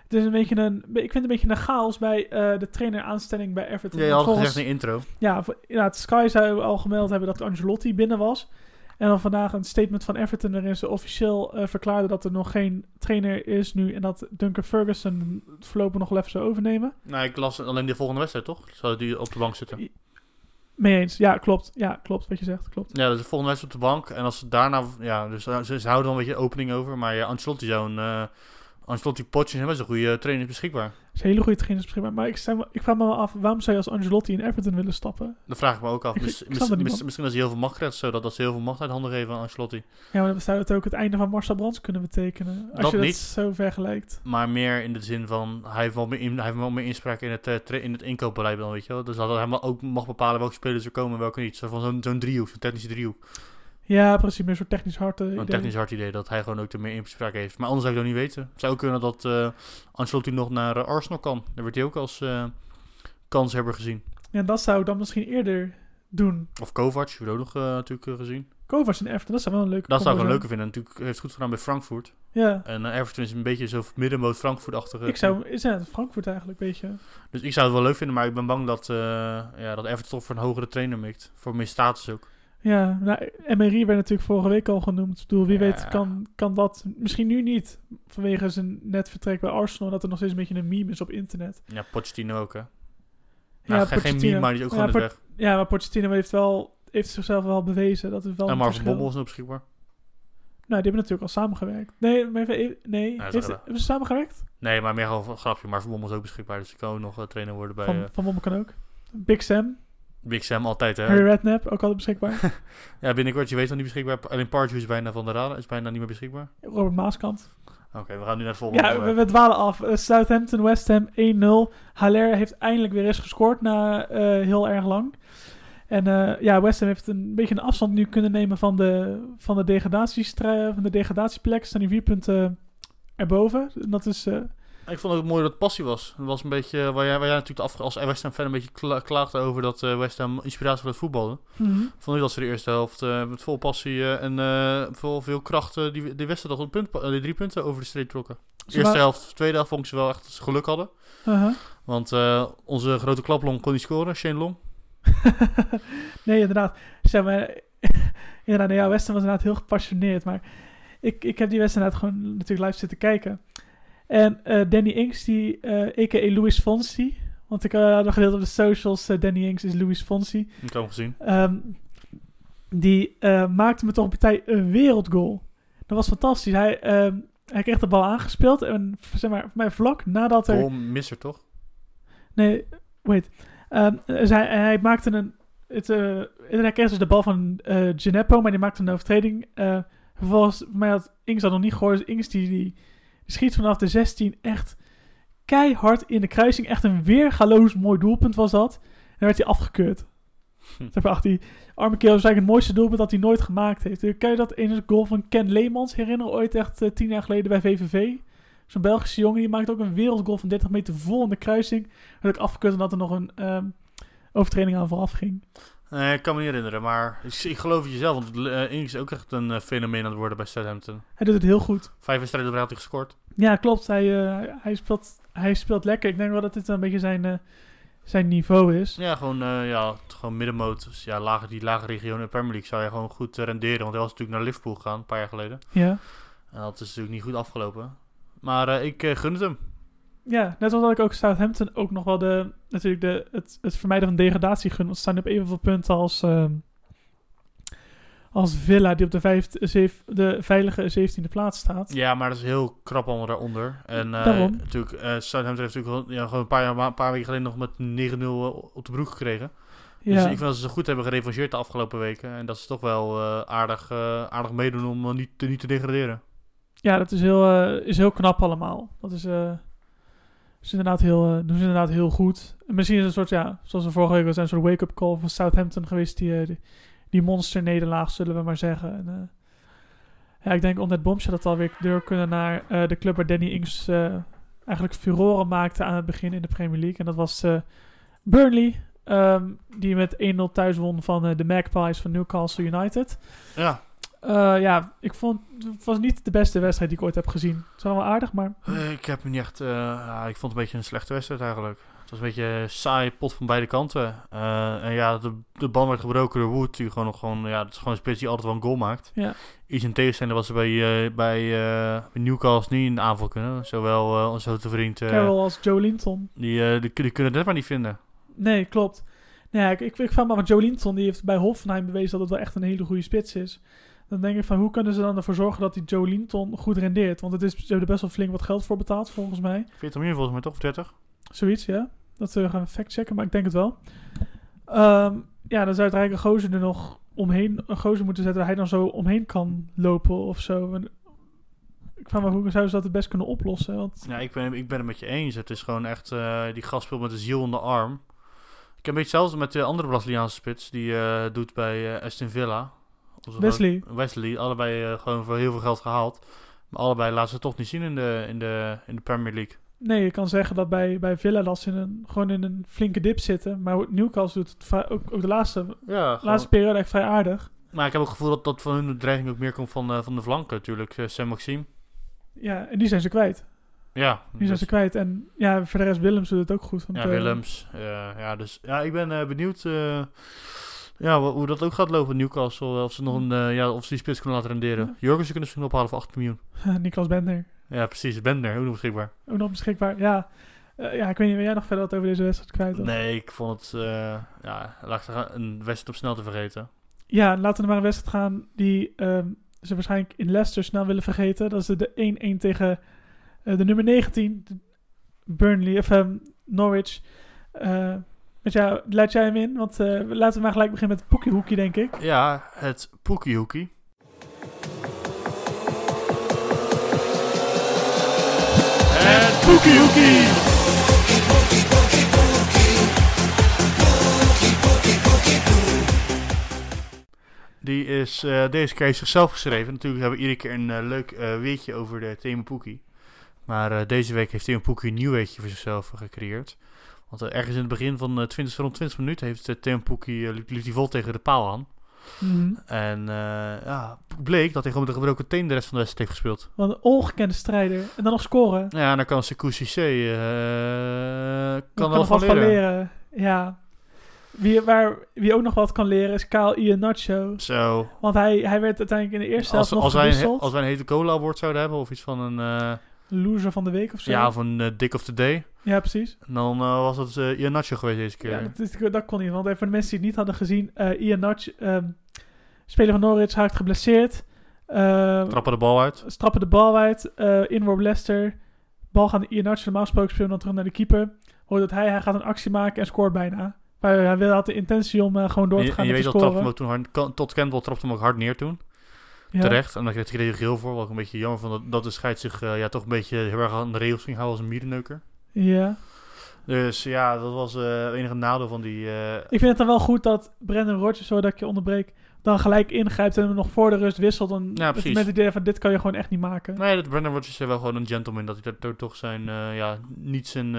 het is een beetje een, ik vind het een beetje een chaos bij eh, de trainer aanstelling bij Everton. Ja, je had Volgens- gezegd in intro. Ja, voor- inderdaad, Sky zou al gemeld hebben dat Angelotti binnen was. En dan vandaag een statement van Everton waarin ze officieel eh verklaarden dat er nog geen trainer is nu. En dat Duncan Ferguson voorlopig nog wel even zou overnemen. Nou, ik las alleen de volgende wedstrijd, toch? Zou die op de bank zitten? Mee eens. Ja, klopt. Ja, klopt wat je zegt. Klopt. Ja, dus de volgende wedstrijd op de bank. En als ze daarna... Ja, dus eh, ze, ze houden wel een beetje opening over. Maar ja, Ancelotti zou een... Ancelotti potjes hebben. een goede trainer beschikbaar. Dat is hele goede trainers beschikbaar. Maar ik, ik vraag me wel af, waarom zou je als Angelotti in Everton willen stappen? Dat vraag ik me ook af. *laughs* Ik- Mis- ik mis- snap dat niet, mis- man. misschien als hij heel veel macht krijgt, zodat dat ze heel veel macht uit handen geven aan Ancelotti. Ja, maar dan zou het ook het einde van Marcel Brands kunnen betekenen. Als Dat je niet. dat zo vergelijkt. Maar meer in de zin van, hij heeft wel meer, in, hij heeft wel meer inspraak in het, tra- in het inkoopbeleid dan, weet je wel. Dus dat hij ook mag bepalen welke spelers er komen en welke niet. Zo van zo'n zo'n driehoek, zo'n technische driehoek. Ja, precies. Meer een soort technisch hart. eh, Een idee. technisch hard idee, dat hij gewoon ook er meer inspraak heeft. Maar anders zou ik dat niet weten. Het zou ook kunnen dat eh Ancelotti nog naar eh, Arsenal kan. Daar werd hij ook als eh kanshebber gezien. Ja, dat zou ik dan misschien eerder doen. Of Kovac, hebben we ook nog natuurlijk gezien. Kovacs en Everton, dat zou wel een leuke Dat zou ik wel leuker vinden. Natuurlijk heeft het goed gedaan bij Frankfurt. Ja. En Everton is een beetje zo middenmoot Frankfurt-achtige. Ik zou... Is het Frankfurt eigenlijk, weet je? Dus ik zou het wel leuk vinden, maar ik ben bang dat, ja, dat Everton toch voor een hogere trainer mikt. Voor meer status ook. Ja, nou, Emery werd natuurlijk vorige week al genoemd. Ik bedoel, wie Ja. weet kan, kan dat... Misschien nu niet, vanwege zijn net vertrek bij Arsenal... dat er nog steeds een beetje een meme is op internet. Ja, Pochettino ook, hè. Ja, Nou, geen- meme, maar die is ook gewoon weg. Ja, maar Pochettino heeft, wel, heeft zichzelf wel bewezen. Dat is wel En een Marvin. Bommel is nog beschikbaar. Nou, die hebben natuurlijk al samengewerkt. Nee, maar even, nee. Heeft, hebben ze samengewerkt? Nee, maar meer gewoon een grapje. Marvin Bommel is ook beschikbaar, dus die kan ook nog eh, trainer worden bij van, eh, van Bommel kan ook. Big Sam, Big Sam altijd, hè. Harry Redknapp, ook altijd beschikbaar. *laughs* Ja, binnenkort, je weet nog niet beschikbaar. Alleen Pardew is bijna van de radar, is bijna niet meer beschikbaar. Robert Maaskant. Oké, we gaan nu naar het volgende. Ja, we, dwalen af. Eh, Southampton, West Ham 1-0. Haller heeft eindelijk weer eens gescoord na eh, heel erg lang. En eh, ja, West Ham heeft een beetje een afstand nu kunnen nemen van de, van de, van de degradatieplek. Staan nu vier punten erboven. En Dat is... Ik vond het ook mooi dat het passie was. Het was een beetje, eh, waar jij, waar jij natuurlijk de als West Ham fan een beetje kla klaagde over dat eh, West Ham inspiratie voor het voetballen. mhm. Vond ik dat ze de eerste helft eh, met vol passie en vol veel kracht die, die wedstrijd toch een punt, die drie punten over de streep trokken. Eerste helft, tweede helft vond ik ze wel echt dat ze geluk hadden. Uh-huh. Want onze grote klaplong kon niet scoren, Shane Long. *laughs* nee, inderdaad. Zeg maar, *laughs* inderdaad, ja, Weston was inderdaad heel gepassioneerd. Maar ik, ik heb die wedstrijd inderdaad gewoon natuurlijk live zitten kijken. En eh, Danny Inks, die, eh a.k.a. Louis Fonsi. Want ik eh, had nog gedeeld op de socials, eh, Danny Inks is Louis Fonsi. Ik heb hem gezien. Ehm, die eh, maakte me toch een partij een wereldgoal. Dat was fantastisch. Hij, ehm, hij kreeg de bal aangespeeld. En zeg maar, voor mij vlak nadat er... Goal misser toch? Nee, wait. Dus hij, hij maakte een... Het, eh hij kreeg dus de bal van eh Gineppo, maar die maakte een overtreding. Eh vervolgens, voor mij had Ings dat nog niet gehoord. Dus Ings die, die schiet vanaf de 16 echt keihard in de kruising. Echt een weergaloos mooi doelpunt was dat. En dan werd hij afgekeurd. Hm. Ach, die arme kerel is eigenlijk het mooiste doelpunt dat hij nooit gemaakt heeft. Eh, Kan je dat ene goal van Ken Leemans herinneren? Ooit echt eh, tien jaar geleden bij VVV. Zo'n Belgische jongen, die maakte ook een wereldgoal van 30 meter vol in de kruising. Werd ook afgekeurd omdat er nog een ehm, overtreding aan vooraf ging. Nee, ik kan me niet herinneren, maar ik, ik geloof het jezelf. Want uh, is ook echt een eh, fenomeen aan het worden bij Southampton. Hij doet het heel goed. Vijf wedstrijden had hij gescoord. Ja, klopt. Hij, eh, hij, speelt, hij speelt lekker. Ik denk wel dat dit een beetje zijn, eh, zijn niveau is. Ja, gewoon, eh, ja, gewoon middenmoot. Dus ja, lage, die lage regionen in de Premier League zou je gewoon goed eh, renderen. Want hij was natuurlijk naar Liverpool gegaan, een paar jaar geleden. Ja. En dat is natuurlijk niet goed afgelopen. Maar eh, ik eh, gun het hem. Ja, net zoals dat ik ook Southampton ook nog wel de, natuurlijk de, het, het vermijden van degradatie gun. Want ze staan op evenveel punten als, ehm, als Villa, die op de, vijfde, zeef, de veilige 17e plaats staat. Ja, maar dat is heel krap allemaal daaronder. En eh, Daarom. natuurlijk, eh, Southampton heeft natuurlijk ja, gewoon een paar, jaar, een paar weken geleden nog met 9-0 op de broek gekregen. Dus ik vind dat ze goed hebben gerevancheerd de afgelopen weken. En dat ze toch wel eh, aardig, eh, aardig meedoen om eh, niet, te, niet te degraderen. ja dat is heel, eh, is heel knap allemaal. Dat is, Dus inderdaad heel, eh, doen ze inderdaad heel goed. En misschien is het een soort, ja, zoals we vorige week zijn, een soort wake-up call van Southampton geweest. Die, eh, die, die monster-nederlaag, zullen we maar zeggen. En, eh, ja, ik denk om dat bombshell dat alweer deur kunnen naar de club waar Danny Ings eigenlijk furoren maakte aan het begin in de Premier League. En dat was Burnley, ehm, die met 1-0 thuis won van de Magpies van Newcastle United. Ja, Eh, ja, ik vond het was niet de beste wedstrijd die ik ooit heb gezien. Het was wel aardig, maar Eh, ik heb niet echt... eh, ja, ik vond het een beetje een slechte wedstrijd eigenlijk. Het was een beetje een saai pot van beide kanten. En ja, de, de bal werd gebroken door Wood. Die gewoon nog gewoon... Ja, het is gewoon een spits die altijd wel een goal maakt. ja. Iets in tegenstelling was er bij, bij, Newcastle niet in de aanval kunnen. Zowel onze grote vriend... Carroll als Joe Linton. die, die, die kunnen het net maar niet vinden. Nee, klopt. Nou ja, ik, ik, ik vraag me af, Joe Linton die heeft bij Hoffenheim bewezen dat het wel echt een hele goede spits is. Dan denk ik van, hoe kunnen ze dan ervoor zorgen dat die Joe Linton goed rendeert? Want het is, ze hebben er best wel flink wat geld voor betaald, volgens mij. 40 miljoen volgens mij toch? Of 30? Zoiets, ja. Dat uh, gaan we factchecken, maar ik denk het wel. Ehm, ja, dan zou het eigenlijk een gozer er nog omheen, een gozer moeten zetten waar hij dan zo omheen kan lopen of zo. En ik vraag me af, hoe zouden ze dat het best kunnen oplossen? Want Ja, ik ben, ik ben het met je eens. Het is gewoon echt... eh, die gast speelt met de ziel in de arm. Ik heb een beetje hetzelfde met de andere Braziliaanse spits. Die eh, doet bij eh, Aston Villa. Wesley. Wesley. Allebei eh, gewoon voor heel veel geld gehaald. Maar allebei laten ze toch niet zien in de, in de, in de Premier League. Nee, je kan zeggen dat bij, bij Villa dat ze in een, gewoon in een flinke dip zitten. Maar Newcastle doet het vrij- ook, ook de laatste, Ja, laatste periode echt vrij aardig. Maar ik heb ook het gevoel dat, dat van hun de dreiging ook meer komt van, eh, van de flanken natuurlijk. Eh, Sam Maxime. Ja, en die zijn ze kwijt. Ja, Die zijn dus- ze kwijt. En ja, voor de rest Willems doet het ook goed. Want, ja Willems. ja, dus ja, ik ben benieuwd ja, hoe, dat ook gaat lopen Newcastle. Of ze nog een, eh, ja, of ze die spits kunnen laten renderen. Ja. Jurgensen kunnen ze misschien ophalen voor 8 miljoen. *laughs* Niklas Bender. Ja, precies. Bender, ook nog beschikbaar. Ook nog beschikbaar. Ja, Eh, ja ik weet niet, wil jij nog verder wat over deze wedstrijd kwijt? of? Nee, ik vond het, eh, ja, laat ik zeggen, een wedstrijd op snel te vergeten. Ja, laten we naar een wedstrijd gaan die ehm, ze waarschijnlijk in Leicester snel willen vergeten. Dat is de 1-1 tegen eh, de nummer 19, de Burnley, of ehm, Norwich. Met jou, laat jij hem in? Want eh, laten we maar gelijk beginnen met het poekiehoekje, denk ik. Ja, het Poekiehoekie. Het Poekiehoekie! Die is eh, deze keer zichzelf geschreven. Natuurlijk hebben we iedere keer een eh, leuk weetje over de thema Poekie. Maar deze week heeft Thema Poekie een nieuw weetje voor zichzelf gecreëerd. Want eh, ergens in het begin van eh 20, rond 20 minuten heeft uh, Thema Poekie eh, liep, liep die vol tegen de paal aan. Mhm. En eh, ja, bleek dat hij gewoon met een gebroken teen de rest van de wedstrijd heeft gespeeld. Want een ongekende strijder. En dan nog scoren. Ja, en dan kan Sekou Cissé eh kan wel van leren. leren. Ja. Wie, waar, wie ook nog wat kan leren is Kyle Iheanacho. Zo, Want hij, hij werd uiteindelijk in de eerste als, helft nog als, wij een, als wij een hete cola award zouden hebben, of iets van een, eh, Loser van de week of zo. ja, of een eh, Dick of the Day, Ja, precies. dan eh, was het eh Ian Nacho geweest deze keer. Ja, dat, is- dat kon niet. Want even voor de mensen die het niet hadden gezien. Ian Nacho, ehm, speler van Norwich, raakt geblesseerd. Ehm, Trappen de bal uit. strappen de bal uit. inworp Leicester. Bal gaat naar Ian Nacho. Normaal gesproken spelen dan terug naar de keeper. Hoort dat hij, hij gaat een actie maken en scoort bijna. Maar hij had de intentie om gewoon door En te je, gaan en je weet te dat trapte hem ook toen hard, Todd Campbell trapte hem ook hard neer toen. Ja. Terecht. En dan kreeg hij geel voor. Wat ik een beetje jammer vond. Dat, dat de scheids zich eh, ja, toch een beetje heel erg aan de regels ging houden als een mierenneuker. Ja. Dus ja, dat was het enige nadeel van die... eh, Ik vind het dan wel goed dat Brendan Rodgers, zodat ik je onderbreek, dan gelijk ingrijpt en hem nog voor de rust wisselt. Dan Ja, precies. Met het idee van dit kan je gewoon echt niet maken. Nee, dat Brandon Rodgers is wel gewoon een gentleman. Dat hij daar to- toch zijn, ja, niet, zijn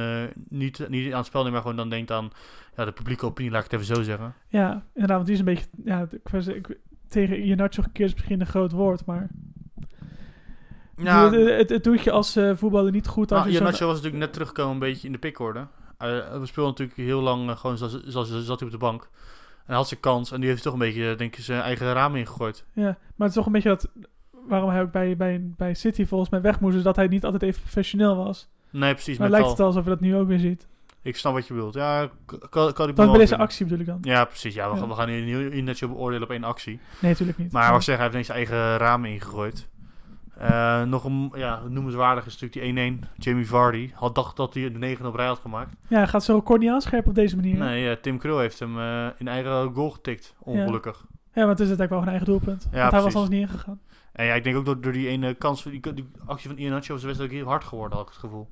niet, niet aan het spel neemt, maar gewoon dan denkt aan ja, de publieke opinie, laat ik het even zo zeggen. Ja, inderdaad, want die is een beetje, ja, ik, ik, tegen Iheanacho gekeerd is misschien een groot woord, maar Ja, het, het, het doet je als eh, voetballer niet goed als nou, je zo'n- Iheanacho was natuurlijk net teruggekomen een beetje in de pickorde. Uh, we speelden natuurlijk heel lang eh, gewoon zoals, zoals zat hij op de bank. En hij had zijn kans en die heeft toch een beetje, eh, denk ik, zijn eigen raam ingegooid. Ja, maar het is toch een beetje dat, waarom hij ook bij, bij, bij City volgens mij weg moest, is dat hij niet altijd even professioneel was. Nee, precies. Maar met lijkt al- het alsof je dat nu ook weer ziet. Ik snap wat je bedoelt. Ja, kan, kan ik bij deze actie bedoel ik dan. Ja, precies. Ja, we, Ja. gaan- we gaan hier niet net beoordelen op één actie. Nee, natuurlijk niet. Maar wat ik zeg, hij heeft ineens zijn eigen ramen ingegooid. Eh, nog een ja, noemenswaardig is natuurlijk die 1-1. Jamie Vardy had dacht dat hij de 9 op rij had gemaakt. Ja, hij gaat zo record niet aanscherpen op deze manier. Nee, eh, Tim Krul heeft hem eh, in eigen goal getikt. Ongelukkig. Ja, maar het is het eigenlijk wel een eigen doelpunt. Ja, want hij was anders niet ingegaan. En ja, ik denk ook door, door die ene kans, die, die actie van Ian Nacho was de wedstrijd ook heel hard geworden, had ik het gevoel.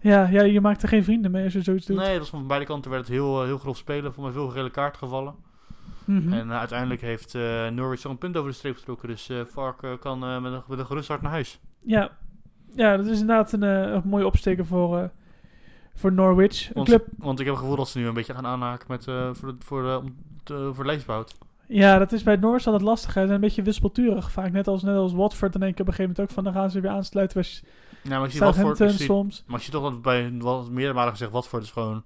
Ja, ja, je maakt er geen vrienden mee als je zoiets doet. Nee, dat was van beide kanten werd het heel, eh, heel grof spelen. Voor mij veel gele kaart gevallen. Mhm. En eh, uiteindelijk heeft eh, Norwich al een punt over de streep getrokken. Dus eh Vark kan met, een, met een gerust hart naar huis. Ja. ja, dat is inderdaad een, een mooie opsteken voor, voor Norwich. Een Want, club, want ik heb het gevoel dat ze nu een beetje gaan aanhaken met, voor, de, voor, de, om te- voor ja, dat is bij Norwich altijd lastig. hè. Ze zijn een beetje wispelturig vaak. Net als, net als Watford. Dan denk ik op een gegeven moment ook van... dan gaan ze weer aansluiten bij Ja, maar ik zie wat voor... Southampton soms. maar ik zie toch dat bij wat meerdere malen gezegd wat voor is gewoon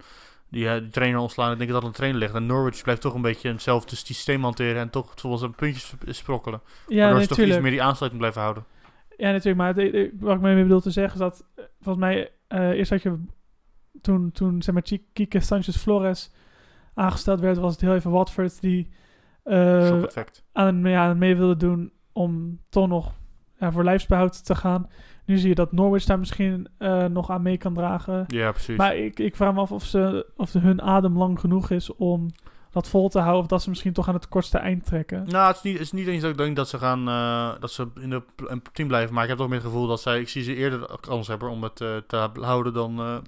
die, eh, die trainer ontslaan. Ik denk dat het de trainer ligt. En Norwich blijft toch een beetje hetzelfde systeem hanteren en toch zoals een puntjes sp- sprokkelen. Ja, waardoor ze toch iets meer die aansluiting blijven houden. Ja, natuurlijk. Maar het- het- wat ik mee bedoel te zeggen is dat... eh, volgens mij... eh, eerst had je... Toen, toen zeg maar, Kike Sanchez Flores aangesteld werd... was het heel even Watford die... aan, ja, aan mee wilde doen om toch nog ja, voor lijfsbehoud te gaan. Nu zie je dat Norwich daar misschien eh, nog aan mee kan dragen. Ja, precies. Maar ik, ik vraag me af of, ze, of hun adem lang genoeg is om dat vol te houden. Of dat ze misschien toch aan het kortste eind trekken. Nou, het is niet, het is niet eens dat ik denk dat ze gaan eh, dat ze in de een team blijven. Maar ik heb toch meer het gevoel dat zij, ik zie ze eerder kans hebben om het eh, te houden dan,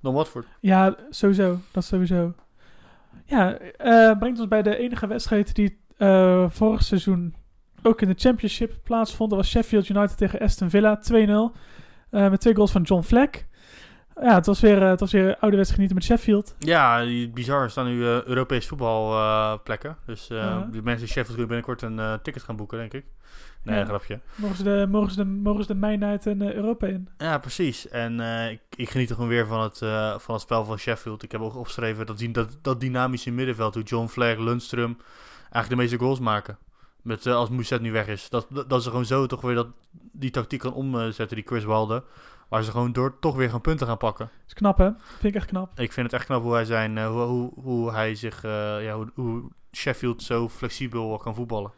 dan Watford. Ja, sowieso. Dat sowieso. Ja, brengt ons bij de enige wedstrijd die vorig seizoen ook in de Championship plaatsvond. Dat was Sheffield United tegen Aston Villa 2-0. eh, met twee goals van John Fleck. Ja, het was weer, eh, het was weer ouderwets genieten met Sheffield. Ja, bizar. Er staan nu eh, Europees voetbalplekken. dus eh, Ja. die mensen in Sheffield kunnen binnenkort een ticket gaan boeken, denk ik. Nee, Ja. grapje. Mogen ze de, mogen ze de, mogen ze de en Europa in? Ja, precies. En ik, ik geniet er gewoon weer van het, van het spel van Sheffield. Ik heb ook opgeschreven dat, dat, dat dynamische middenveld, hoe John Fleck, Lundström eigenlijk de meeste goals maken. Met, eh, als Moeset nu weg is. Dat, dat, dat ze gewoon zo toch weer dat, die tactiek kan omzetten, die Chris Wilde. Waar ze gewoon door toch weer gaan punten gaan pakken. Dat is knap, hè? Vind ik echt knap. Ik vind het echt knap hoe hij, zijn, eh, hoe, hoe, hoe hij zich, eh, ja, hoe, hoe Sheffield zo flexibel kan voetballen.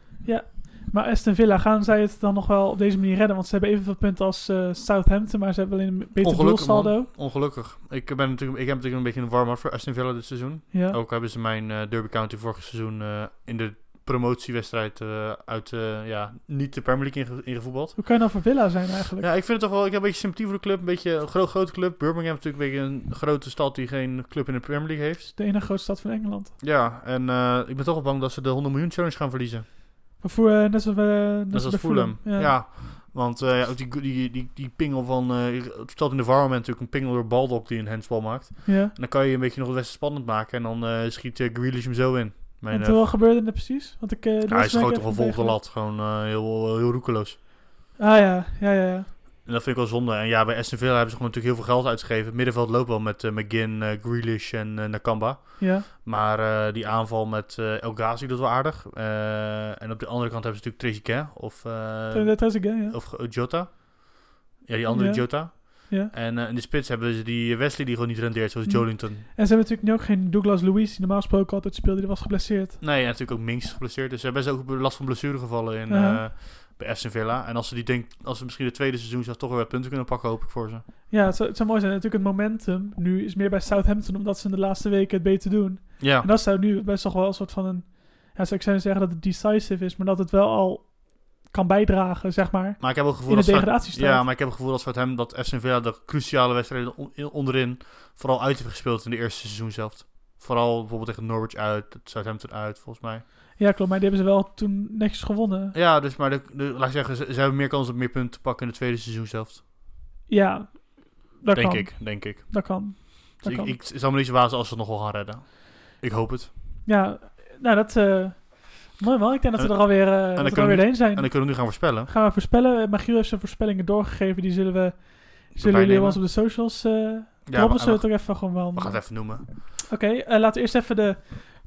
Maar Aston Villa, gaan zij het dan nog wel op deze manier redden? Want ze hebben evenveel punten als Southampton, maar ze hebben alleen een beter doelsaldo. Ongelukkig. Ik, ben natuurlijk, ik heb natuurlijk een beetje een warm-up voor Aston Villa dit seizoen. Ja. Ook hebben ze mijn Derby County vorig seizoen in de promotiewedstrijd eh, uit eh, ja, niet de Premier League inge- ingevoetbald. Hoe kan je nou voor Villa zijn eigenlijk? Ja, ik vind het toch wel, ik heb een beetje sympathie voor de club. Een beetje een gro grote club. Birmingham is natuurlijk een beetje een grote stad die geen club in de Premier League heeft. De enige grootste stad van Engeland. Ja, en eh, ik ben toch wel bang dat ze de 100 miljoen challenge gaan verliezen. Maar voor, net zoals, net zoals Fulham. Ja. Ja. Want ja, ook die, die, die, die pingel van... het stelt in de moment natuurlijk een pingel door Baldock die een handsbal maakt. ja. En dan kan je een beetje nog het wedstrijd spannend maken. En dan schiet uh, Grealish hem zo in. Mijn, En eh, wat gebeurde er precies? Want ik, de ja, hij schoot even vol de lat. Gewoon eh, heel, heel roekeloos. Ah ja, ja, ja. ja. En dat vind ik wel zonde. En ja, bij Aston Villa hebben ze gewoon natuurlijk heel veel geld uitgegeven. Het middenveld loopt wel met McGinn, Grealish en Nakamba. ja. Maar die aanval met El Ghazi doet wel aardig. En op de andere kant hebben ze natuurlijk Trezeguet of, dat ik, hè, ja. of Jota. Ja, die andere Ja. Jota. Ja. En eh, in de spits hebben ze die Wesley die gewoon niet rendeert, zoals Hm. Jolinton. En ze hebben natuurlijk nu ook geen Douglas Luiz, die normaal gesproken altijd speelde, die was geblesseerd. Nee, en natuurlijk ook Minks is geblesseerd. Dus ze hebben best ook last van blessuregevallen in, eh, bij Aston Villa. En als ze die denk, als ze misschien de tweede seizoen zelf toch weer wat punten kunnen pakken, hoop ik voor ze. Ja, het zou, het zou mooi zijn. Natuurlijk het momentum nu is meer bij Southampton, omdat ze in de laatste weken het beter doen. Ja, En dat zou nu best toch wel een soort van een... Ja, zou ik zou zeggen dat het decisive is, maar dat het wel al kan bijdragen, zeg maar, maar ik heb ook het gevoel in de dat degradatiestrijd. Ja, maar ik heb het gevoel dat Southampton dat Aston Villa de cruciale wedstrijden on- in- onderin vooral uit heeft gespeeld in de eerste seizoen zelf. Vooral bijvoorbeeld tegen Norwich uit, Southampton uit, volgens mij. Ja, klopt, maar die hebben ze wel toen netjes gewonnen. Ja, dus maar de, de- laat ik zeggen, ze, ze hebben meer kans op meer punten te pakken in het tweede seizoen zelf. Ja, dat Denk kan. ik, denk ik. Dat kan. Dat Dus ik, kan. ik zal me niet verbazen als ze het nog wel gaan redden. Ik hoop het. Ja, nou dat... eh mooi man, ik denk dat we En- er alweer, eh dat we er alweer we- heen zijn. En dan kunnen we nu gaan voorspellen. Gaan we voorspellen. Magiel heeft zijn voorspellingen doorgegeven. Die zullen we... Zullen jullie ons op de socials uh, Ja, maar- Zullen we het ook even gewoon wel... We gaan het even noemen. Oké, eh, laten we eerst even de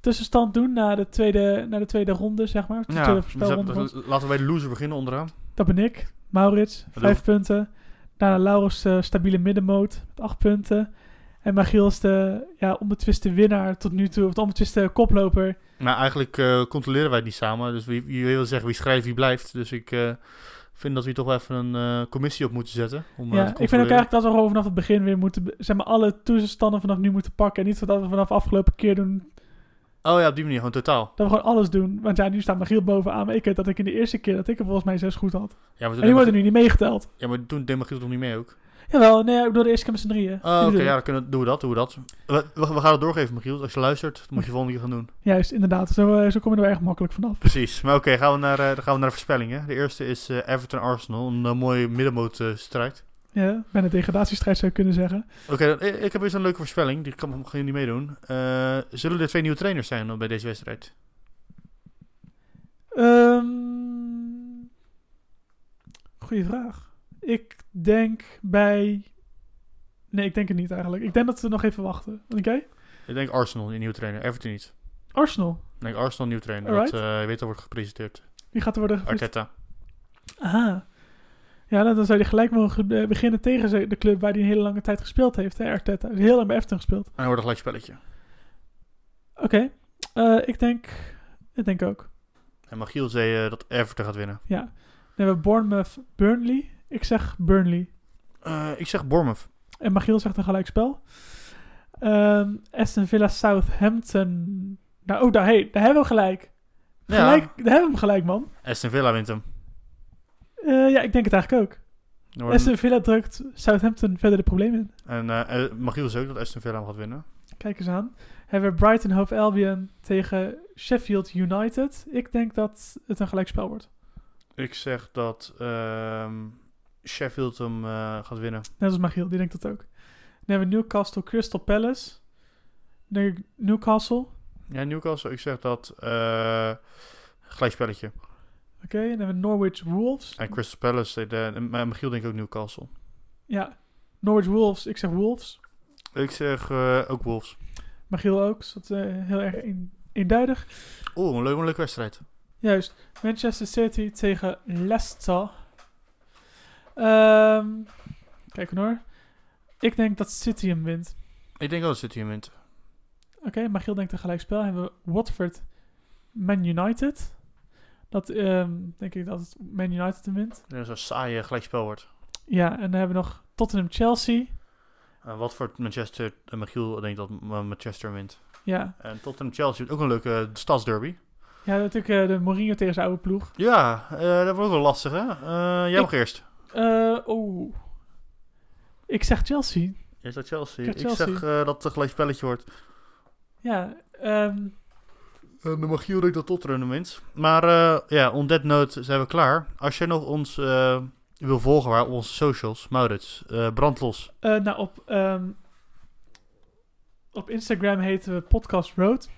tussenstand doen na de tweede, na de tweede ronde, zeg maar. De Ja, tweede dus voorspelronde. dat- laten we bij de loser beginnen onderaan. Dat ben ik. Maurits, vijf punten. Daarna Laurens eh, stabiele middenmoot met acht punten. En Magiel is de ja, onbetwiste winnaar tot nu toe. Of de onbetwiste koploper. Maar eigenlijk eh, controleren wij het niet samen. Dus wie, wie wil zeggen wie schrijft, wie blijft. Dus ik eh, vind dat we toch wel even een eh, commissie op moeten zetten. Om, ja, ik vind ook eigenlijk dat we gewoon vanaf het begin weer moeten... Zeg maar, alle tussenstanden vanaf nu moeten pakken. En niet zodat we vanaf afgelopen keer doen... Oh ja, op die manier, gewoon totaal. Dat we gewoon alles doen. Want ja, nu staat Magiel bovenaan. Maar ik weet dat ik in de eerste keer dat ik er volgens mij zes goed had. Ja, maar En die worden nu niet meegeteld. Ja, maar toen deed Magiel toch niet mee ook? Jawel, nee, ik bedoel de eerste keer met z'n drieën. Die oké, ja, dan kunnen, doen we dat, doen we dat. We, we, gaan het doorgeven, Michiel. Als je luistert, dat moet je volgende keer gaan doen. Juist, inderdaad. Zo, eh, zo kom je er erg makkelijk vanaf. Precies. Maar oké, gaan we naar, eh, dan gaan we naar de voorspellingen. De eerste is eh, Everton-Arsenal. Een mooie middenmoot eh, strijd. Ja, bijna degradatiestrijd zou je kunnen zeggen. Oké, dan- ik, heb eens een leuke voorspelling. Die kan, gaan jullie meedoen. Zullen er twee nieuwe trainers zijn dan bij deze wedstrijd? Ehm goeie vraag. Ik denk bij... Nee, ik denk het niet eigenlijk. Ik denk dat we nog even wachten. Oké? Ik denk Arsenal, een nieuwe trainer. Everton niet. Arsenal. Ik denk Arsenal, een nieuwe trainer. Alright. Dat eh, weet al wordt gepresenteerd. Wie gaat er worden gevraagd? Arteta. Aha. Ja, nou, dan zou hij gelijk mogen eh, beginnen tegen ze- de club waar hij een hele lange tijd gespeeld heeft. Hè, Arteta. Hij heeft heel lang bij Everton gespeeld. En dan wordt een gelijk spelletje. Oké. Eh, ik denk... Ik denk ook. En Magiel zei dat Everton gaat winnen. Ja. Dan hebben we Bournemouth, Burnley. Ik zeg Burnley. Eh, ik zeg Bournemouth. En Magiel zegt een gelijkspel. Ehm Aston Villa, Southampton. Nou, oh, daar, hey, daar hebben we gelijk. gelijk. Daar hebben we hem gelijk, man. Aston Villa wint hem. Eh, ja, ik denk het eigenlijk ook. Wordt- Aston Villa drukt Southampton verder de problemen in. En eh, Magiel zei ook dat Aston Villa hem gaat winnen. Kijk eens aan. Hebben we Brighton Hove Albion tegen Sheffield United. Ik denk dat het een gelijkspel wordt. Ik zeg dat ehm, Sheffield hem eh, gaat winnen. Net als Magiel, die denkt dat ook. Dan hebben we Newcastle Crystal Palace. Denk ik Newcastle. Ja, Newcastle. Ik zeg dat eh gelijkspelletje. Oké, en dan hebben we Norwich Wolves. En Crystal Palace. De, maar Magiel denkt ook Newcastle. Ja, Norwich Wolves. Ik zeg Wolves. Ik zeg eh, ook Wolves. Magiel ook. Dus dat is eh, heel erg een- eenduidig. Oeh, een leuke, een leuke wedstrijd. Juist. Manchester City tegen Leicester. Ehm kijk hoor. Ik denk dat City hem wint. Ik denk ook dat City hem wint. Oké, Magiel denkt een gelijkspel. Hebben we Watford Man United. Dat ehm, denk ik dat het Man United hem wint. Dat het zo'n saaie gelijkspel wordt. Ja, en dan hebben we nog Tottenham Chelsea. Uh, wat voor Manchester en Magiel denkt dat Ma- Manchester wint. Ja, En Tottenham Chelsea ook een leuke eh, stadsderby. ja natuurlijk eh, de Mourinho tegen zijn oude ploeg. Ja, eh, dat wordt ook wel lastig hè. Eh, jij Ik- mag eerst. Eh oh. Ik zeg Chelsea. Jij zegt Chelsea. Ik Ik, zeg eh, dat het een gelijk spelletje wordt. Ja, ehm, En de Magiel denkt dat Tottenham wint. Maar eh, ja, on that note zijn we klaar. Als jij nog ons eh, wil volgen waar op onze socials, Maurits, eh brandlos. eh, nou op, ehm, op Instagram heten we Podcast Road.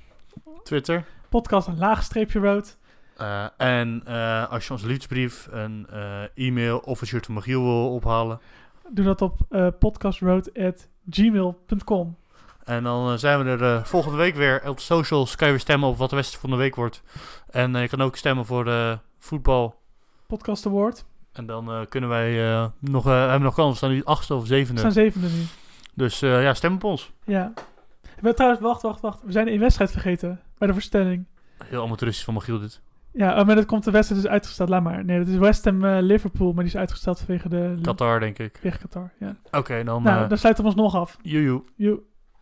Twitter. Podcast een laagstreepje road. Eh, en eh, als je ons liefdesbrief, een eh, e-mail of een shirt van Magiel wil ophalen. Doe dat op podcastroad.gmail.com. En dan zijn we er volgende week weer. Op socials kan je weer stemmen op wat de wedstrijd van de week wordt. En je kan ook stemmen voor de voetbal. Podcast Award. En dan kunnen wij nog, hebben we nog kans. We staan nu achtste of We zevende. staan zevende nu. Dus ja, stem op ons. Ja. We, trouwens, wacht, wacht, wacht. We zijn één wedstrijd vergeten bij de voorstelling. Heel amateuristisch van Magiel dit. Ja, oh, maar dat komt de wedstrijd dus uitgesteld. Laat maar. Nee, dat is West Ham eh, Liverpool, maar die is uitgesteld vanwege de... Qatar, denk ik. Tegen Qatar, ja. Oké, dan... nou, eh dan sluiten we ons nog af. joejoe. Joe.